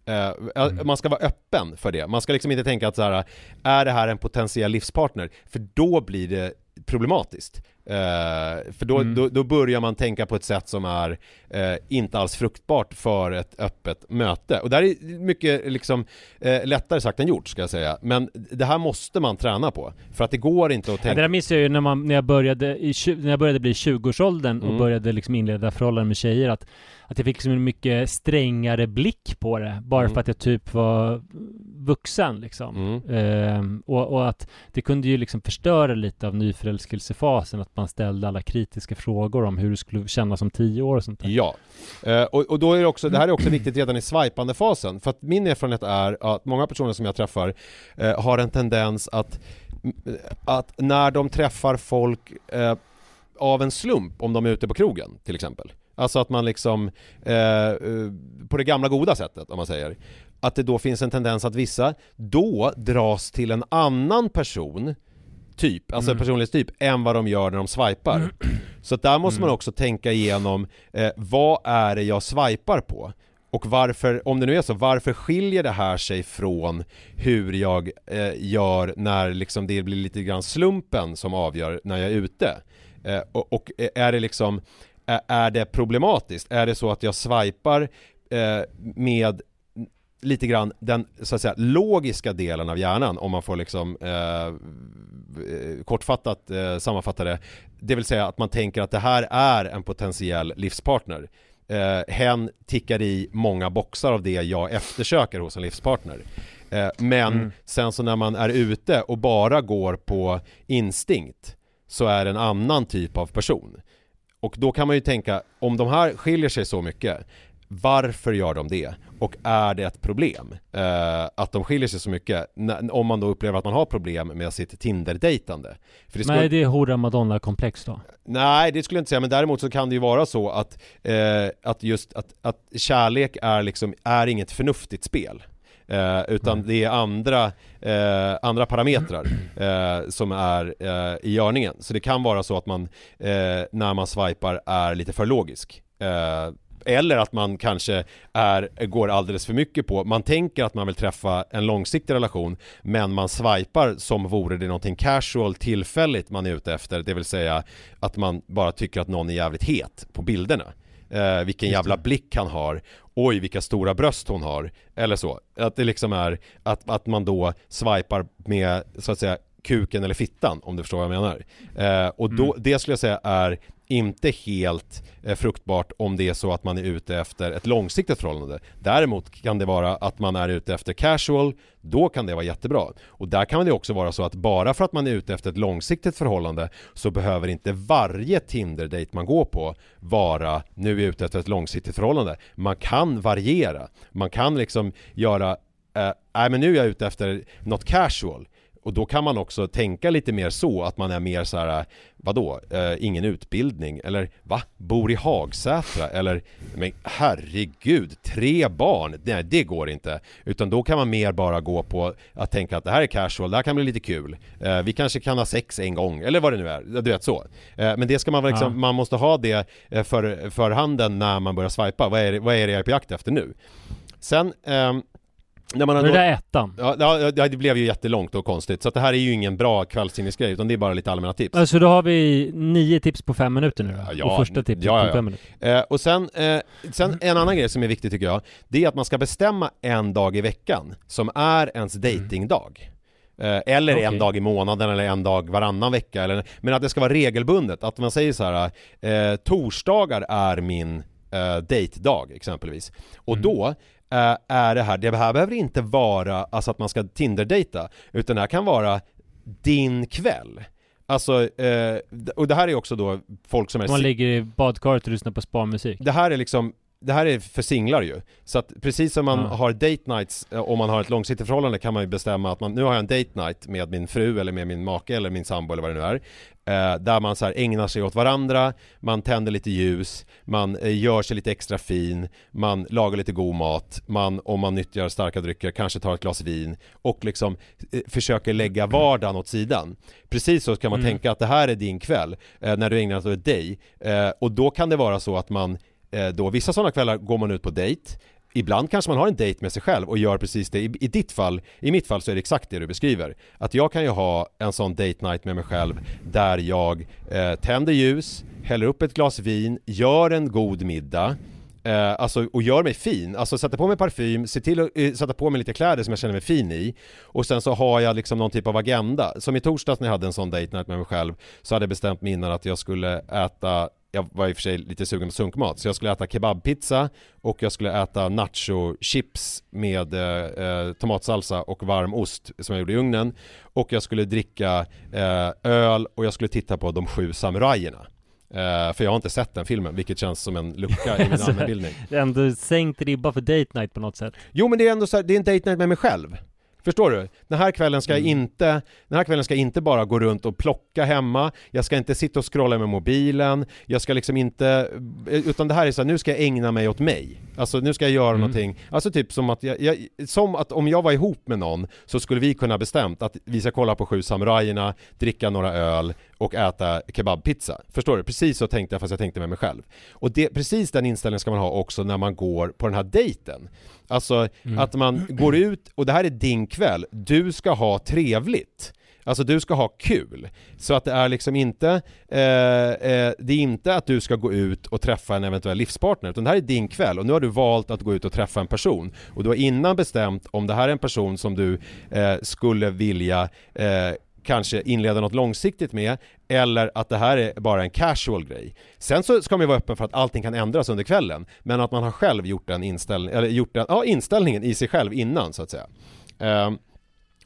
Eh, Man ska vara öppen för det. Man ska liksom inte tänka att så här, är det här en potentiell livspartner? För då blir det problematiskt. Eh, för då, Mm. då, då börjar man tänka på ett sätt som är eh, inte alls fruktbart för ett öppet möte. Och det här är mycket liksom, eh, lättare sagt än gjort ska jag säga. Men det här måste man träna på. För att det går inte att Ja, tänka... det där minns jag ju när, man, när, jag började i, när jag började bli i 20-årsåldern och Mm. började liksom inleda förhållanden med tjejer att, att jag fick liksom en mycket strängare blick på det bara Mm. för att jag typ var vuxen liksom. Mm. Ehm, och, och att det kunde ju liksom förstöra lite av nyförälskelsefasen att man ställde alla kritiska frågor om hur det skulle kännas om tio år och sånt där. Ja, eh, och, och då är det också, det här är också viktigt redan i swipande fasen. För att min erfarenhet är att många personer som jag träffar eh, har en tendens att, att när de träffar folk eh, av en slump, om de är ute på krogen till exempel, alltså att man liksom, eh, eh, på det gamla goda sättet om man säger, att det då finns en tendens att vissa då dras till en annan person typ, alltså Mm. personlighetstyp, än vad de gör när de swipar. [CLEARS THROAT] Så att där måste man också tänka igenom, eh, vad är det jag swipar på? Och varför, om det nu är så, varför skiljer det här sig från hur jag eh, gör när liksom det blir lite grann slumpen som avgör när jag är ute? Eh, och, och är det liksom, är- är det problematiskt? Är det så att jag swipar eh, med lite grann den så att säga logiska delen av hjärnan om man får liksom eh, eh, kortfattat eh, sammanfatta det. Det vill säga att man tänker att det här är en potentiell livspartner. Eh, hen tickar i många boxar av det jag eftersöker hos en livspartner. Eh, men Mm. sen så när man är ute och bara går på instinkt så är det en annan typ av person. Och då kan man ju tänka, om de här skiljer sig så mycket, varför gör de det? Och är det ett problem? Eh, att de skiljer sig så mycket, när- om man då upplever att man har problem med sitt Tinder-dejtande. För det skulle- Nej, det är hora madonna-komplex då. Nej, det skulle jag inte säga, men däremot så kan det ju vara så att, eh, att just att, att kärlek är liksom, är inget förnuftigt spel. Eh, utan det är andra, eh, andra parametrar eh, som är eh, i görningen. Så det kan vara så att man, eh, när man swipar, är lite för logisk. Eller att man kanske är, går alldeles för mycket på, man tänker att man vill träffa en långsiktig relation men man swipar som vore det någonting casual tillfälligt man är ute efter, det vill säga att man bara tycker att någon är jävligt het på bilderna. Eh, vilken jävla blick han har Oj vilka stora bröst hon har Eller så, att det liksom är att, att man då swipar med så att säga kuken eller fittan om du förstår vad jag menar. Eh, och då, Mm. det skulle jag säga är inte helt eh, fruktbart om det är så att man är ute efter ett långsiktigt förhållande. Däremot kan det vara att man är ute efter casual, då kan det vara jättebra. Och där kan det också vara så att bara för att man är ute efter ett långsiktigt förhållande så behöver inte varje Tinder-date man går på vara nu är jag ute efter ett långsiktigt förhållande. Man kan variera. Man kan liksom göra, eh, nej men nu är jag ute efter något casual. Och då kan man också tänka lite mer så att man är mer så här, vadå, eh, ingen utbildning eller va, bor i Hagsätra eller men herregud, tre barn, nej det går inte. Utan då kan man mer bara gå på att tänka att det här är casual, det här kan bli lite kul. Eh, vi kanske kan ha sex en gång eller vad det nu är, du vet så. Eh, men det ska man väl liksom, Ja. man måste ha det eh, för, för handen när man börjar swipa. Vad är, det- vad är det jag är på jakt efter nu? Sen ehm, när man Men det där är ettan. Ja, ja, ja, det blev ju jättelångt och konstigt. Så att det här är ju ingen bra kvällstidningsgrej, utan det är bara lite allmänna tips. Alltså då har vi nio tips på fem minuter nu då? och första tipset ja, på ja. fem minuter. Eh, och sen, eh, sen en annan grej som är viktig tycker jag, det är att man ska bestämma en dag i veckan som är ens datingdag. Eh, eller en Okej. dag i månaden eller en dag varannan vecka. Eller, men att det ska vara regelbundet. Att man säger så här, eh, torsdagar är min eh, dejtdag exempelvis. Och då eh, är det här, det här behöver inte vara alltså att man ska Tinder-dejta, utan det här kan vara din kväll. Alltså, eh, och det här är också då folk som är Man ligger i badkaret och lyssnar på sparmusik. det här är liksom det här är för singlar ju. Så att precis som man Ja. har date nights, eh, om man har ett långsiktigt förhållande kan man ju bestämma att man, nu har jag en date night med min fru eller med min make eller min sambo eller vad det nu är. Eh, där man så här ägnar sig åt varandra, man tänder lite ljus, man eh, gör sig lite extra fin, man lagar lite god mat, man, om man nyttjar starka drycker, kanske tar ett glas vin och liksom eh, försöker lägga vardagen åt sidan. Precis så kan man Mm. tänka att det här är din kväll, eh, när du ägnar dig åt dig. Eh, och då kan det vara så att man Eh, då vissa sådana kvällar går man ut på dejt Ibland kanske man har en dejt med sig själv och gör precis det. I, I ditt fall, i mitt fall så är det exakt det du beskriver. Att jag kan ju ha en sån date night med mig själv där jag eh, tänder ljus, häller upp ett glas vin, gör en god middag Eh, alltså, och gör mig fin, alltså sätter på mig parfym, ser till att eh, sätta på mig lite kläder som jag känner mig fin i Och sen så har jag liksom någon typ av agenda Som i torsdags när jag hade en sån date night med mig själv Så hade jag bestämt mig innan att jag skulle äta jag var i och för sig lite sugen på sunkmat, så jag skulle äta kebabpizza och jag skulle äta nacho-chips med eh, eh, tomatsalsa och varm ost som jag gjorde i ugnen och jag skulle dricka eh, öl och jag skulle titta på De sju samurajerna. Eh, för jag har inte sett den filmen, vilket känns som en lucka i min [LAUGHS] Alltså, allmänbildning. Ändå sänkt ribba för date night på något sätt. Jo men det är ändå så här, det är en date night med mig själv. Förstår du? Den här kvällen ska jag inte, den här kvällen ska jag inte bara gå runt och plocka hemma, jag ska inte sitta och scrolla med mobilen, jag ska liksom inte, utan det här är så här, nu ska jag ägna mig åt mig. Alltså nu ska jag göra Mm. någonting, alltså typ som att jag, jag, som att om jag var ihop med någon så skulle vi kunna bestämt att vi ska kolla på Sju samurajerna, dricka några öl och äta kebabpizza. Förstår du? Precis så tänkte jag fast jag tänkte med mig själv. Och det, precis den inställningen ska man ha också när man går på den här dejten. Alltså Mm. att man [CLEARS THROAT] går ut och det här är din kväll, du ska ha trevligt. Alltså du ska ha kul. Så att det är liksom inte, eh, eh, det är inte att du ska gå ut och träffa en eventuell livspartner, utan det här är din kväll och nu har du valt att gå ut och träffa en person. Och du har innan bestämt om det här är en person som du eh, skulle vilja eh, kanske inleda något långsiktigt med eller att det här är bara en casual grej. Sen så ska man ju vara öppen för att allting kan ändras under kvällen men att man har själv gjort den inställning, eller gjort den, ja, inställningen i sig själv innan så att säga. Ehm,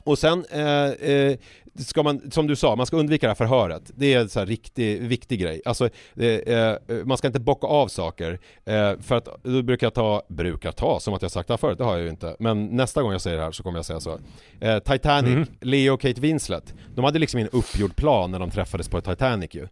och sen eh, eh, ska man, som du sa, man ska undvika det här förhöret. Det är en så här riktig, viktig grej. Alltså, eh, eh, man ska inte bocka av saker. Eh, för att då brukar jag ta, brukar ta, som att jag sagt det här förut, det har jag ju inte. Men nästa gång jag säger det här så kommer jag säga så. Eh, Titanic, Mm. Leo och Kate Winslet, de hade liksom en uppgjord plan när de träffades på Titanic ju.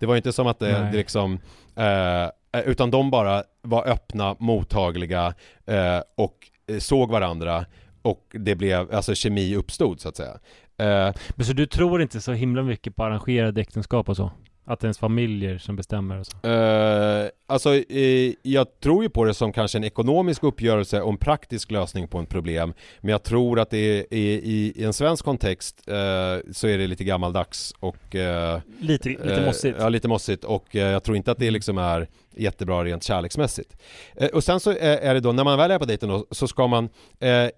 Det var ju inte som att det, Nej. det liksom, eh, utan de bara var öppna, mottagliga eh, och eh, såg varandra och det blev, alltså kemi uppstod så att säga. Eh, Men så du tror inte så himla mycket på arrangerade äktenskap och så? Att det är ens familjer som bestämmer och så? Uh, alltså, uh, jag tror ju på det som kanske en ekonomisk uppgörelse och en praktisk lösning på ett problem. Men jag tror att det är, är i, i, en svensk kontext uh, så är det lite gammaldags och... lite, lite mossigt? Ja, lite mossigt och jag tror inte att det liksom är jättebra rent kärleksmässigt. och sen så är det då, när man väl är på dejten då, så ska man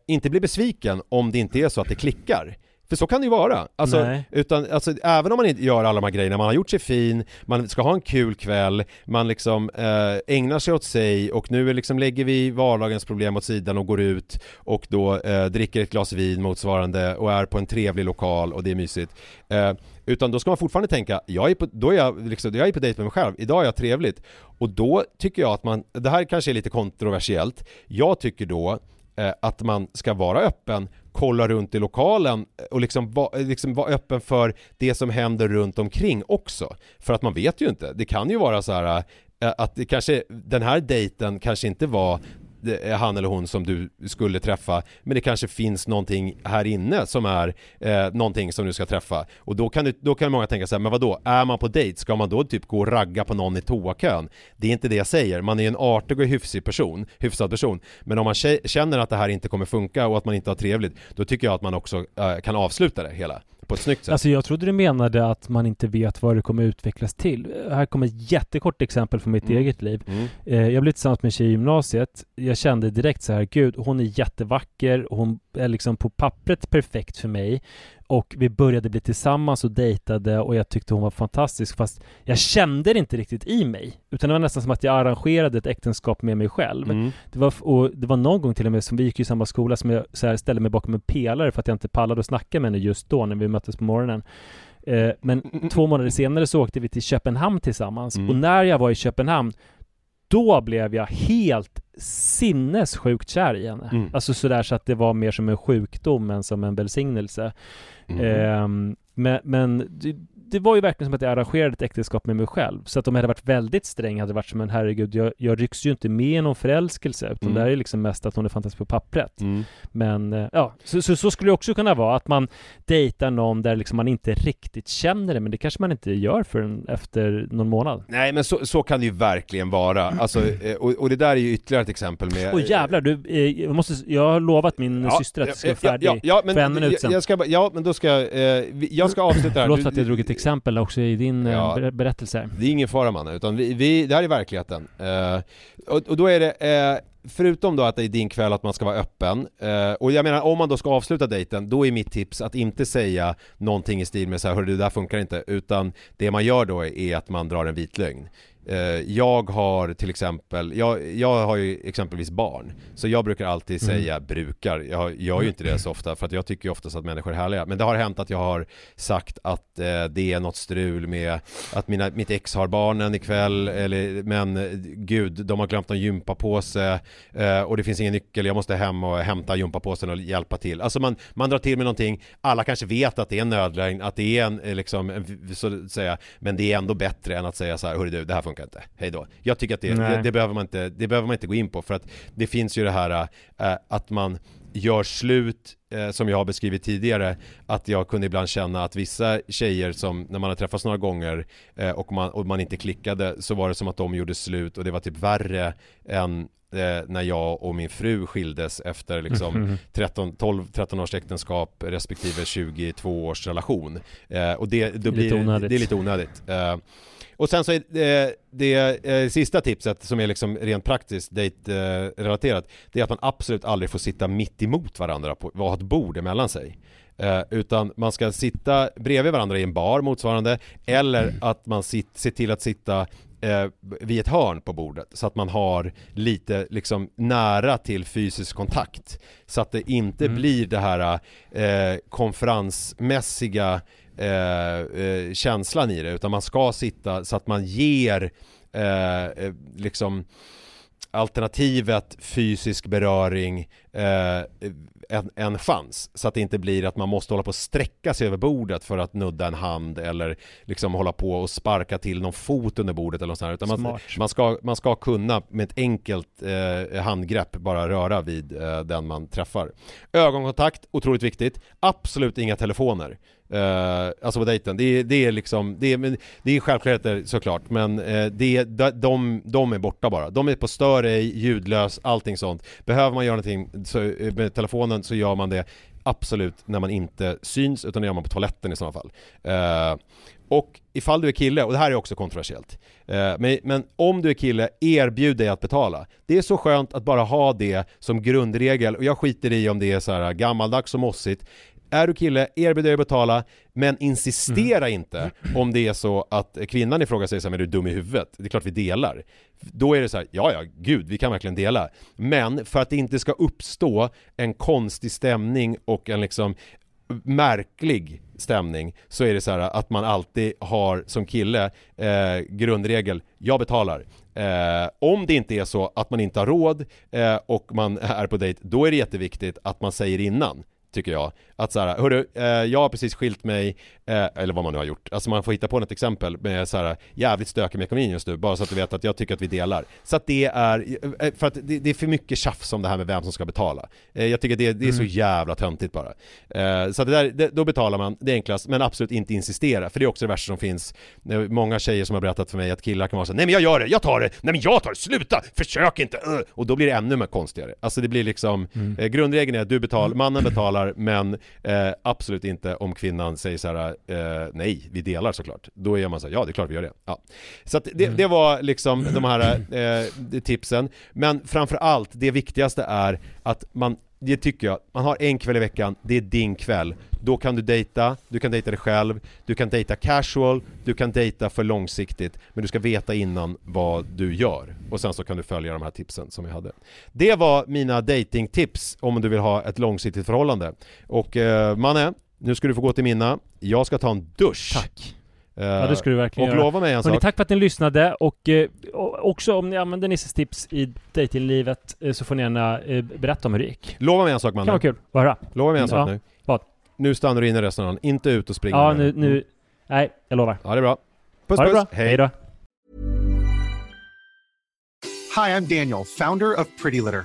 inte bli besviken om det inte är så att det klickar. För så kan det ju vara. Alltså, utan, alltså, även om man inte gör alla de här grejerna, man har gjort sig fin, man ska ha en kul kväll, man liksom eh, ägnar sig åt sig och nu liksom lägger vi vardagens problem åt sidan och går ut och då eh, dricker ett glas vin motsvarande och är på en trevlig lokal och det är mysigt. Eh, utan då ska man fortfarande tänka, jag är på, då är jag, liksom, jag är på dejt med mig själv, idag är jag trevligt. Och då tycker jag att man, det här kanske är lite kontroversiellt, jag tycker då Eh, att man ska vara öppen kolla runt i lokalen eh, och liksom, liksom vara liksom var öppen för det som händer runt omkring också. För att man vet ju inte, det kan ju vara så här eh, att det kanske, den här dejten kanske inte var han eller hon som du skulle träffa men det kanske finns någonting här inne som är eh, någonting som du ska träffa. Och då kan, du, då kan många tänka så här, men vadå, är man på dejt, ska man då typ gå och ragga på någon i toakön? Det är inte det jag säger, man är en artig och hyfsig person, hyfsad person. Men om man känner att det här inte kommer funka och att man inte har trevligt då tycker jag att man också eh, kan avsluta det hela på ett snyggt sätt. Alltså jag trodde du menade att man inte vet vad det kommer utvecklas till. Här kommer ett jättekort exempel från mitt mm. eget liv. Mm. Eh, jag blev tillsammans med en tjej i gymnasiet. Jag kände direkt så här, gud, hon är jättevacker, hon är liksom på pappret perfekt för mig och vi började bli tillsammans och dejtade och jag tyckte hon var fantastisk fast jag kände det inte riktigt i mig utan det var nästan som att jag arrangerade ett äktenskap med mig själv. Mm. Det, var, och det var någon gång till och med som vi gick i samma skola som jag så här, ställde mig bakom en pelare för att jag inte pallade att snacka med henne just då när vi möttes på morgonen. Eh, men två månader senare så åkte vi till Köpenhamn tillsammans mm. och när jag var i Köpenhamn då blev jag helt sinnessjukt kär i henne. Mm. Alltså sådär så att det var mer som en sjukdom än som en välsignelse. Mm. Eh, men, men det var ju verkligen som att jag arrangerade ett äktenskap med mig själv. Så att om jag hade varit väldigt sträng hade det varit som en herregud, jag, jag rycks ju inte med i någon förälskelse. Utan mm. det här är liksom mest att hon är fantastisk på pappret. Mm. Men eh, ja, så, så, så, skulle det också kunna vara. Att man dejtar någon där liksom man inte riktigt känner det. Men det kanske man inte gör förrän efter någon månad. Nej men så, så kan det ju verkligen vara. Alltså, eh, och, och det där är ju ytterligare ett exempel med... Åh jävlar, du, eh, jag, måste, jag har lovat min ja, syster att det ska vara färdig ja, ja, men, för en minut sen. Jag, ska, ja men då ska jag, jag ska avsluta här. Förlåt att jag drog ett exempel också i din ja, eh, berättelse. Det är ingen fara mannen, utan vi, vi, det här är verkligheten. Uh, och, och, då är det, uh, förutom då att det är din kväll att man ska vara öppen, uh, och jag menar om man då ska avsluta dejten, då är mitt tips att inte säga någonting i stil med så här, hörru det där funkar inte, utan det man gör då är att man drar en vit lögn. Eh, jag har till exempel, jag, jag har ju exempelvis barn Så jag brukar alltid mm. säga mm. brukar Jag gör ju inte det så ofta för att jag tycker oftast att människor är härliga Men det har hänt att jag har sagt att eh, det är något strul med Att mina, mitt ex har barnen ikväll eller, Men eh, gud, de har glömt en gympapåse eh, Och det finns ingen nyckel, jag måste hem och hämta gympapåsen och hjälpa till Alltså man, man drar till med någonting Alla kanske vet att det är en nödlögn Att det är en, eh, liksom, en, så att säga Men det är ändå bättre än att säga så här, hörru du, det här funkar funkar inte, hej då. Jag tycker att det, det, det, behöver man inte, det behöver man inte gå in på för att det finns ju det här äh, att man gör slut, eh, som jag har beskrivit tidigare, att jag kunde ibland känna att vissa tjejer som, när man har träffats några gånger eh, och, man, och man inte klickade, så var det som att de gjorde slut och det var typ värre än eh, när jag och min fru skildes efter liksom [LAUGHS] 13, 12-13 års äktenskap respektive 22 års relation. Och det, blir, det är lite onödigt. Och sen så är det, det eh, sista tipset som är liksom rent praktiskt date-relaterat Det är att man absolut aldrig får sitta mitt emot varandra på, ha ett bord emellan sig eh, Utan man ska sitta bredvid varandra i en bar motsvarande Eller att man sit, ser till att sitta eh, vid ett hörn på bordet så att man har lite liksom nära till fysisk kontakt så att det inte mm. blir det här eh, konferensmässiga eh, eh, känslan i det utan man ska sitta så att man ger eh, eh liksom alternativet fysisk beröring eh, en, en chans. Så att det inte blir att man måste hålla på och sträcka sig över bordet för att nudda en hand eller liksom hålla på och sparka till någon fot under bordet eller något sånt här. Utan man, man, ska, man ska kunna med ett enkelt eh, handgrepp bara röra vid eh, den man träffar. Ögonkontakt, otroligt viktigt. Absolut inga telefoner. Uh, alltså på dejten, det är, det är liksom, det är, men det är självklarheter såklart men uh, det, de, de, de är borta bara. De är på stör ej, ljudlös, allting sånt. Behöver man göra någonting så, eh, med telefonen så gör man det absolut när man inte syns utan det gör man på toaletten i sådana fall. Uh, och ifall du är kille, och det här är också kontroversiellt, eh, men, men om du är kille, erbjud dig att betala. Det är så skönt att bara ha det som grundregel och jag skiter i om det är så här gammaldags och mossigt. Är du kille, erbjud dig att betala, men insistera inte om det är så att kvinnan i fråga säger så här, men är du dum i huvudet? Det är klart vi delar. Då är det så här, ja ja, gud, vi kan verkligen dela. Men för att det inte ska uppstå en konstig stämning och en liksom märklig stämning så är det så här att man alltid har som kille eh, grundregel, jag betalar. Eh, om det inte är så att man inte har råd eh, och man är på dejt, då är det jätteviktigt att man säger innan tycker jag. Att så här, hörru, eh, jag har precis skilt mig, eh, eller vad man nu har gjort. Alltså man får hitta på något exempel med så här, jävligt stökig med ekonomin just nu, bara så att du vet att jag tycker att vi delar. Så att det är, eh, för att det, det är för mycket tjafs om det här med vem som ska betala. Eh, jag tycker det, det är så Mm. jävla töntigt bara. Eh, så att det där, det, då betalar man, det är enklast, men absolut inte insistera, för det är också det värsta som finns. Eh, Många tjejer som har berättat för mig att killar kan vara så nej men jag gör det, jag tar det, nej men jag tar det, sluta, försök inte, uh. och då blir det ännu mer konstigare. Alltså det blir liksom, Mm. grundregeln är att du betalar, mannen betalar, men eh, absolut inte om kvinnan säger så här, eh, nej, vi delar såklart. Då är man så här, ja det är klart vi gör det. Ja. Så att det, Mm. det var liksom de här eh, tipsen. Men framför allt, det viktigaste är att man det tycker jag, man har en kväll i veckan, det är din kväll. Då kan du dejta, du kan dejta dig själv, du kan dejta casual, du kan dejta för långsiktigt, men du ska veta innan vad du gör. Och sen så kan du följa de här tipsen som vi hade. Det var mina datingtips om du vill ha ett långsiktigt förhållande. Och eh, Manne, nu ska du få gå till mina. Jag ska ta en dusch. Tack. Ja det ska du verkligen Och göra. lova mig en Hörni, sak. tack för att ni lyssnade och eh, och också om ni använder Nisses tips i datinglivet eh, så får ni gärna eh, berätta om hur det gick. Lova mig en sak Det kan vara kul att höra. Lova mig en sak Ja. nu. Vad? Nu stannar du inne resten av dagen, inte ut och springer. Ja nu, nu, nej jag lovar. Ja det är bra. Puss ha det puss, bra, hej då. Hi, I'm Daniel, founder of Pretty Litter.